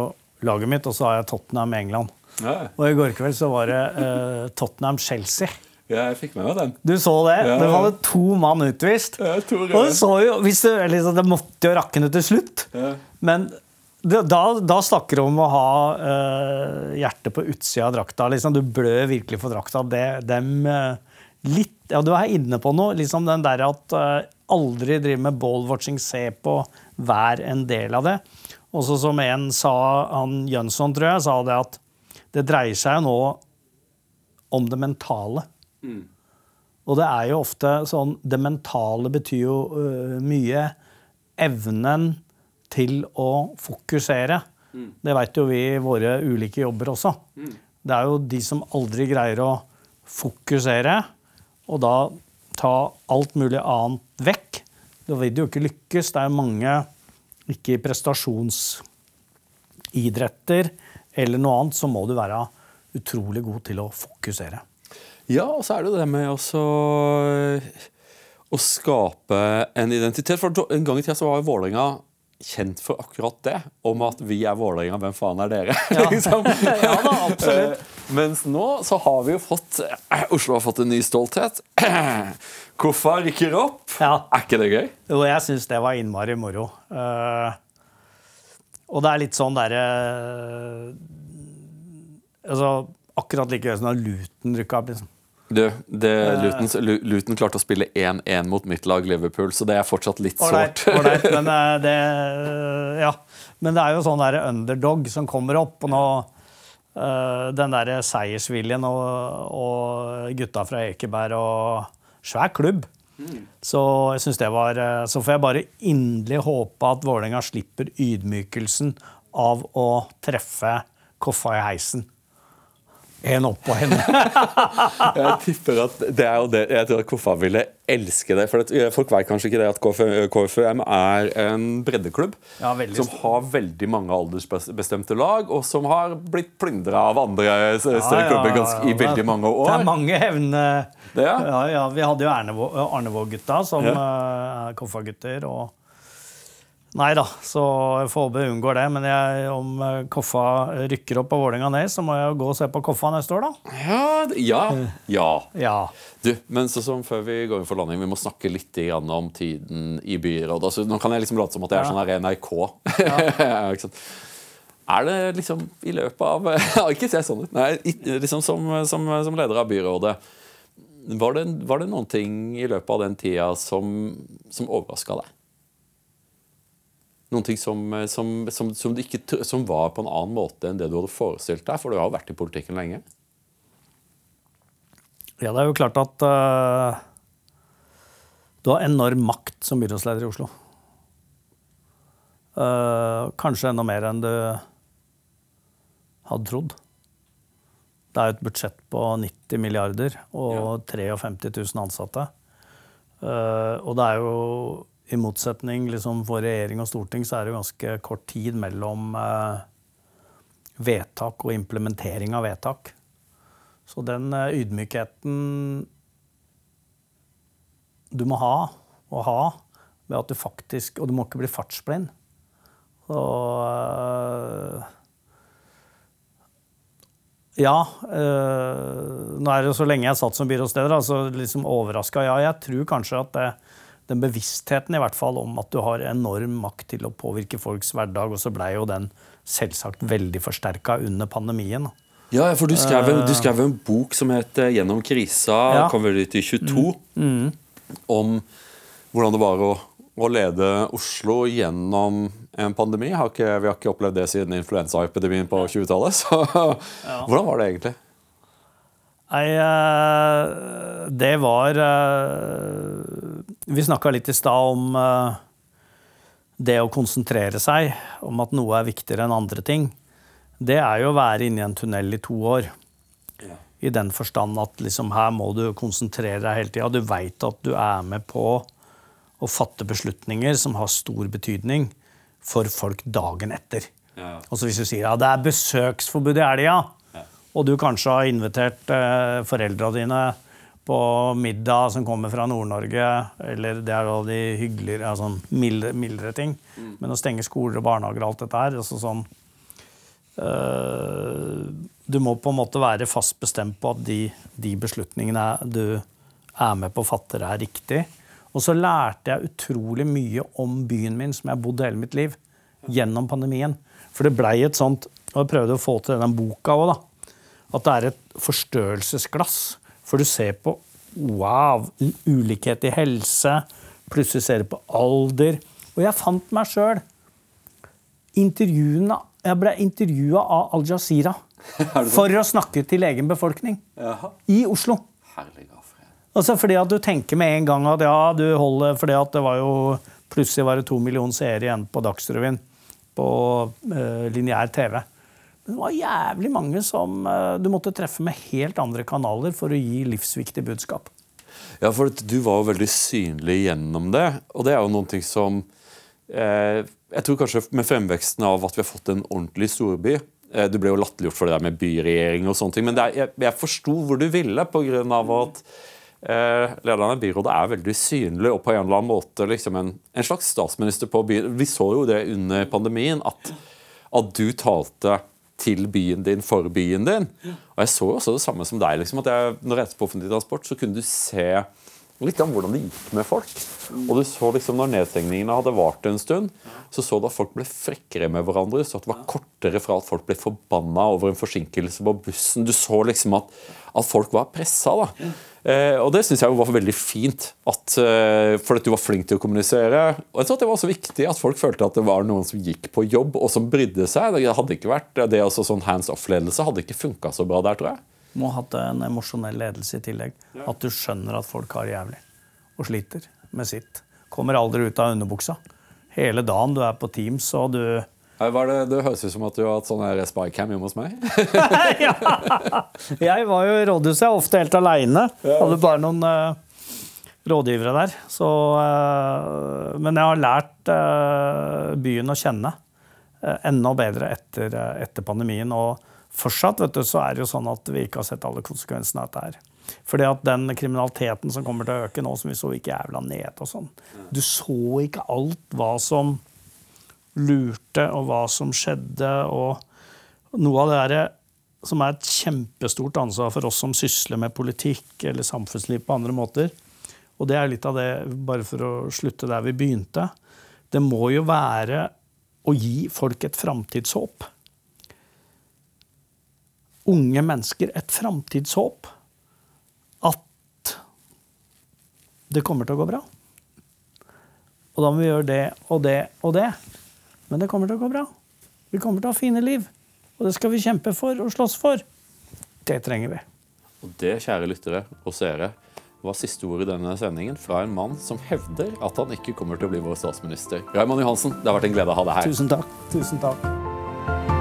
laget mitt, og så har jeg Tottenham England. Ja. Og i går kveld så var det eh, Tottenham-Chelsea. Ja, jeg fikk med meg den. Du så det? Ja. Det var det to mann utvist. Ja, to og du så jo, hvis det, liksom, det måtte jo rakne til slutt. Ja. Men da, da, snakker du om å ha uh, hjertet på utsida av drakta. Liksom. Du blør virkelig for drakta. Det, dem, uh, litt, ja, du er inne på noe. Liksom den der at uh, aldri drive med ballwatching, se på, vær en del av det. Og så som en sa, han Jønsson, tror jeg, sa det at det dreier seg jo nå om det mentale. Mm. Og det er jo ofte sånn Det mentale betyr jo mye. Evnen til å fokusere. Mm. Det veit jo vi i våre ulike jobber også. Mm. Det er jo de som aldri greier å fokusere, og da ta alt mulig annet vekk. Da vil du jo ikke lykkes. Det er mange, ikke i prestasjonsidretter eller noe annet, så må du være utrolig god til å fokusere. Ja, og så er det jo det med også å skape en identitet. For En gang i tida så var Vålerenga kjent for akkurat det. Om at vi er Vålerenga, hvem faen er dere? Ja. liksom. ja da, absolutt. Eh, mens nå så har vi jo fått eh, Oslo har fått en ny stolthet. Koffa rykker opp. Ja. Er ikke det gøy? Jo, jeg syns det var innmari moro. Uh, og det er litt sånn derre uh, Altså akkurat like gøy som da Luton rykka opp. liksom. Du, det, Luton, Luton, klarte å spille 1-1 mot mitt lag Liverpool, så det er fortsatt litt sårt. men, eh, det, ja. men det er jo sånn der underdog som kommer opp. og nå uh, Den der seiersviljen og, og, gutta fra Ekeberg og Svær klubb. Mm. Så jeg synes det var eh, Så får jeg bare inderlig håpe at Vålerenga slipper ydmykelsen av å treffe Koffa i heisen en oppå henne. jeg tipper at det er jo det Jeg tror at Koffa ville elske det. For folk vet kanskje ikke det at KFUM er en breddeklubb ja, som har veldig mange aldersbestemte lag, og som har blitt plyndra av andre større ja, klubber ganske, i veldig mange år. Det er mange hevne... Ja. ja, Vi hadde jo Arnevåg-gutta som ja. uh, Koffa-gutter. og Nei da, så jeg unngår det. Men jeg, om eh, Koffa rykker opp og Vålerenga ned, så må jeg gå og se på Koffa neste år, da. Ja, ja. ja. ja. Du, men så som før vi går inn for landing, vi må snakke litt om tiden i byrådet. Altså, nå kan jeg liksom late som at jeg er sånn her NRK. Ja. er det liksom i løpet av Ikke se sånn ut. Nei, liksom som, som, som leder av byrådet. Var det, var det, noen ting i løpet av den tida som, som overraska deg? Noen ting som, eh, som, som, som, ikke, som, var på en annen måte enn det du hadde forestilt deg? For du har jo vært i politikken lenge. Ja, det er jo klart at uh, du har enorm makt som byrådsleder i Oslo. Uh, kanskje enda mer enn du hadde trodd. Det er et budsjett på 90 milliarder og ja. 53 000 ansatte. Uh, og det er jo i motsetning liksom, for regjering og storting så er det ganske kort tid mellom eh, vedtak og implementering av vedtak. Så den eh, ydmykheten du må ha, og ha, ved at du faktisk Og du må ikke bli fartsblind. Så øh, Ja. Øh, nå er det jo så lenge jeg satt som byrådsleder, så liksom overraska. Ja, jeg tror kanskje at det, den bevisstheten i hvert fall om at du har enorm makt til å påvirke folks hverdag, og så blei jo den selvsagt veldig forsterka under pandemien. Ja, for du skrev, en, du skrev en bok som het 'Gjennom krisa', Ja. kom vel ut i 22, om hvordan det var å, å lede Oslo gjennom en pandemi. Har ikke, vi har ikke opplevd det siden influensaepidemien på 20-tallet. Så hvordan var det egentlig? Nei, eh, det var eh, Vi snakka litt i stad om eh, det å konsentrere seg, om at noe er viktigere enn andre ting. Det er jo å være inni en tunnel i to år. I den forstand at liksom her må du konsentrere deg hele tida. Du veit at du er med på å fatte beslutninger som har stor betydning for folk dagen etter. Ja. Og så hvis du sier ja, det er besøksforbud i helga, og du kanskje har invitert eh, foreldra dine på middag som kommer fra Nord-Norge, eller det er da de hyggeligere, ja, sånn mildere, mildere ting, men å stenge skoler og barnehager og alt dette her altså sånn, eh, Du må på en måte være fast bestemt på at de, de beslutningene du er med på å fatte, er riktig. Og så lærte jeg utrolig mye om byen min, som jeg har bodd hele mitt liv, gjennom pandemien. For det blei et sånt Og jeg prøvde å få til den boka òg, da. At det er et forstørrelsesglass. For du ser på wow, ulikhet i helse. Plutselig ser du på alder. Og jeg fant meg sjøl. Jeg ble intervjua av Al Jazeera for å snakke til egen befolkning Jaha. i Oslo. Altså fordi at du tenker med en gang at ja, du holder Fordi at det var jo Plutselig var det to millioner seere igjen på Dagsrevyen på uh, lineær TV. Men det var jævlig mange som eh, du måtte treffe med helt andre kanaler for å gi livsviktig budskap. Ja, for du var jo veldig synlig gjennom det. Og det er jo noen ting som eh, Jeg tror kanskje med fremveksten av at vi har fått en ordentlig storby eh, Du ble jo latterliggjort for det der med byregjering og sånne ting, men er, jeg, jeg forsto hvor du ville, pga. at eh, lederen i byrådet er veldig synlig og på en eller annen måte liksom en, en slags statsminister på byen. Vi så jo det under pandemien, at, at du talte til byen din for byen din. Og jeg så jo også det samme som deg. liksom, at jeg, Når jeg reiste på offentlig transport, så kunne du se litt om hvordan det gikk med folk. Og du så liksom Når nedstengningene hadde vart en stund, så så du at folk ble frekkere med hverandre. Så at det var kortere fra at folk ble forbanna over en forsinkelse på bussen. Du så liksom at, at folk var pressa. da. Eh, og det syns jeg var veldig fint, at, eh, for at du var flink til å kommunisere. Og jeg tror at det var også viktig at folk følte at det var noen som gikk på jobb, og som brydde seg. Det hadde ikke vært det også sånn hands off-ledelse hadde ikke funka så bra der, tror jeg. Må ha hatt en emosjonell ledelse i tillegg. At du skjønner at folk har det jævlig og sliter med sitt. Kommer aldri ut av underbuksa. Hele dagen du er på Teams og du det, det høres ut som at du har hatt sånn spycam hjemme hos meg. ja. Jeg var jo i rådhuset, jeg er ofte helt aleine. Hadde bare noen uh, rådgivere der. Så, uh, men jeg har lært uh, byen å kjenne enda bedre etter, etter pandemien. Og fortsatt vet du, så er det jo sånn at vi ikke har sett alle konsekvensene av dette her. Fordi at den kriminaliteten som kommer til å øke nå, som vi så gikk jævla ned og sånn Du så ikke alt hva som lurte, og hva som skjedde. og noe av det der, som er et kjempestort ansvar for oss som sysler med politikk eller samfunnsliv på andre måter. Og det er litt av det, bare for å slutte der vi begynte. Det må jo være å gi folk et framtidshåp. Unge mennesker et framtidshåp. At det kommer til å gå bra. Og da må vi gjøre det og det og det. Men det kommer til å gå bra. Vi kommer til å ha fine liv. Og det skal vi kjempe for og slåss for. Det trenger vi. Og det, kjære lyttere og seere, var siste ord i denne sendingen fra en mann som hevder at han ikke kommer til å bli vår statsminister. Raymond Johansen, det har vært en glede å ha deg her. Tusen takk. Tusen takk.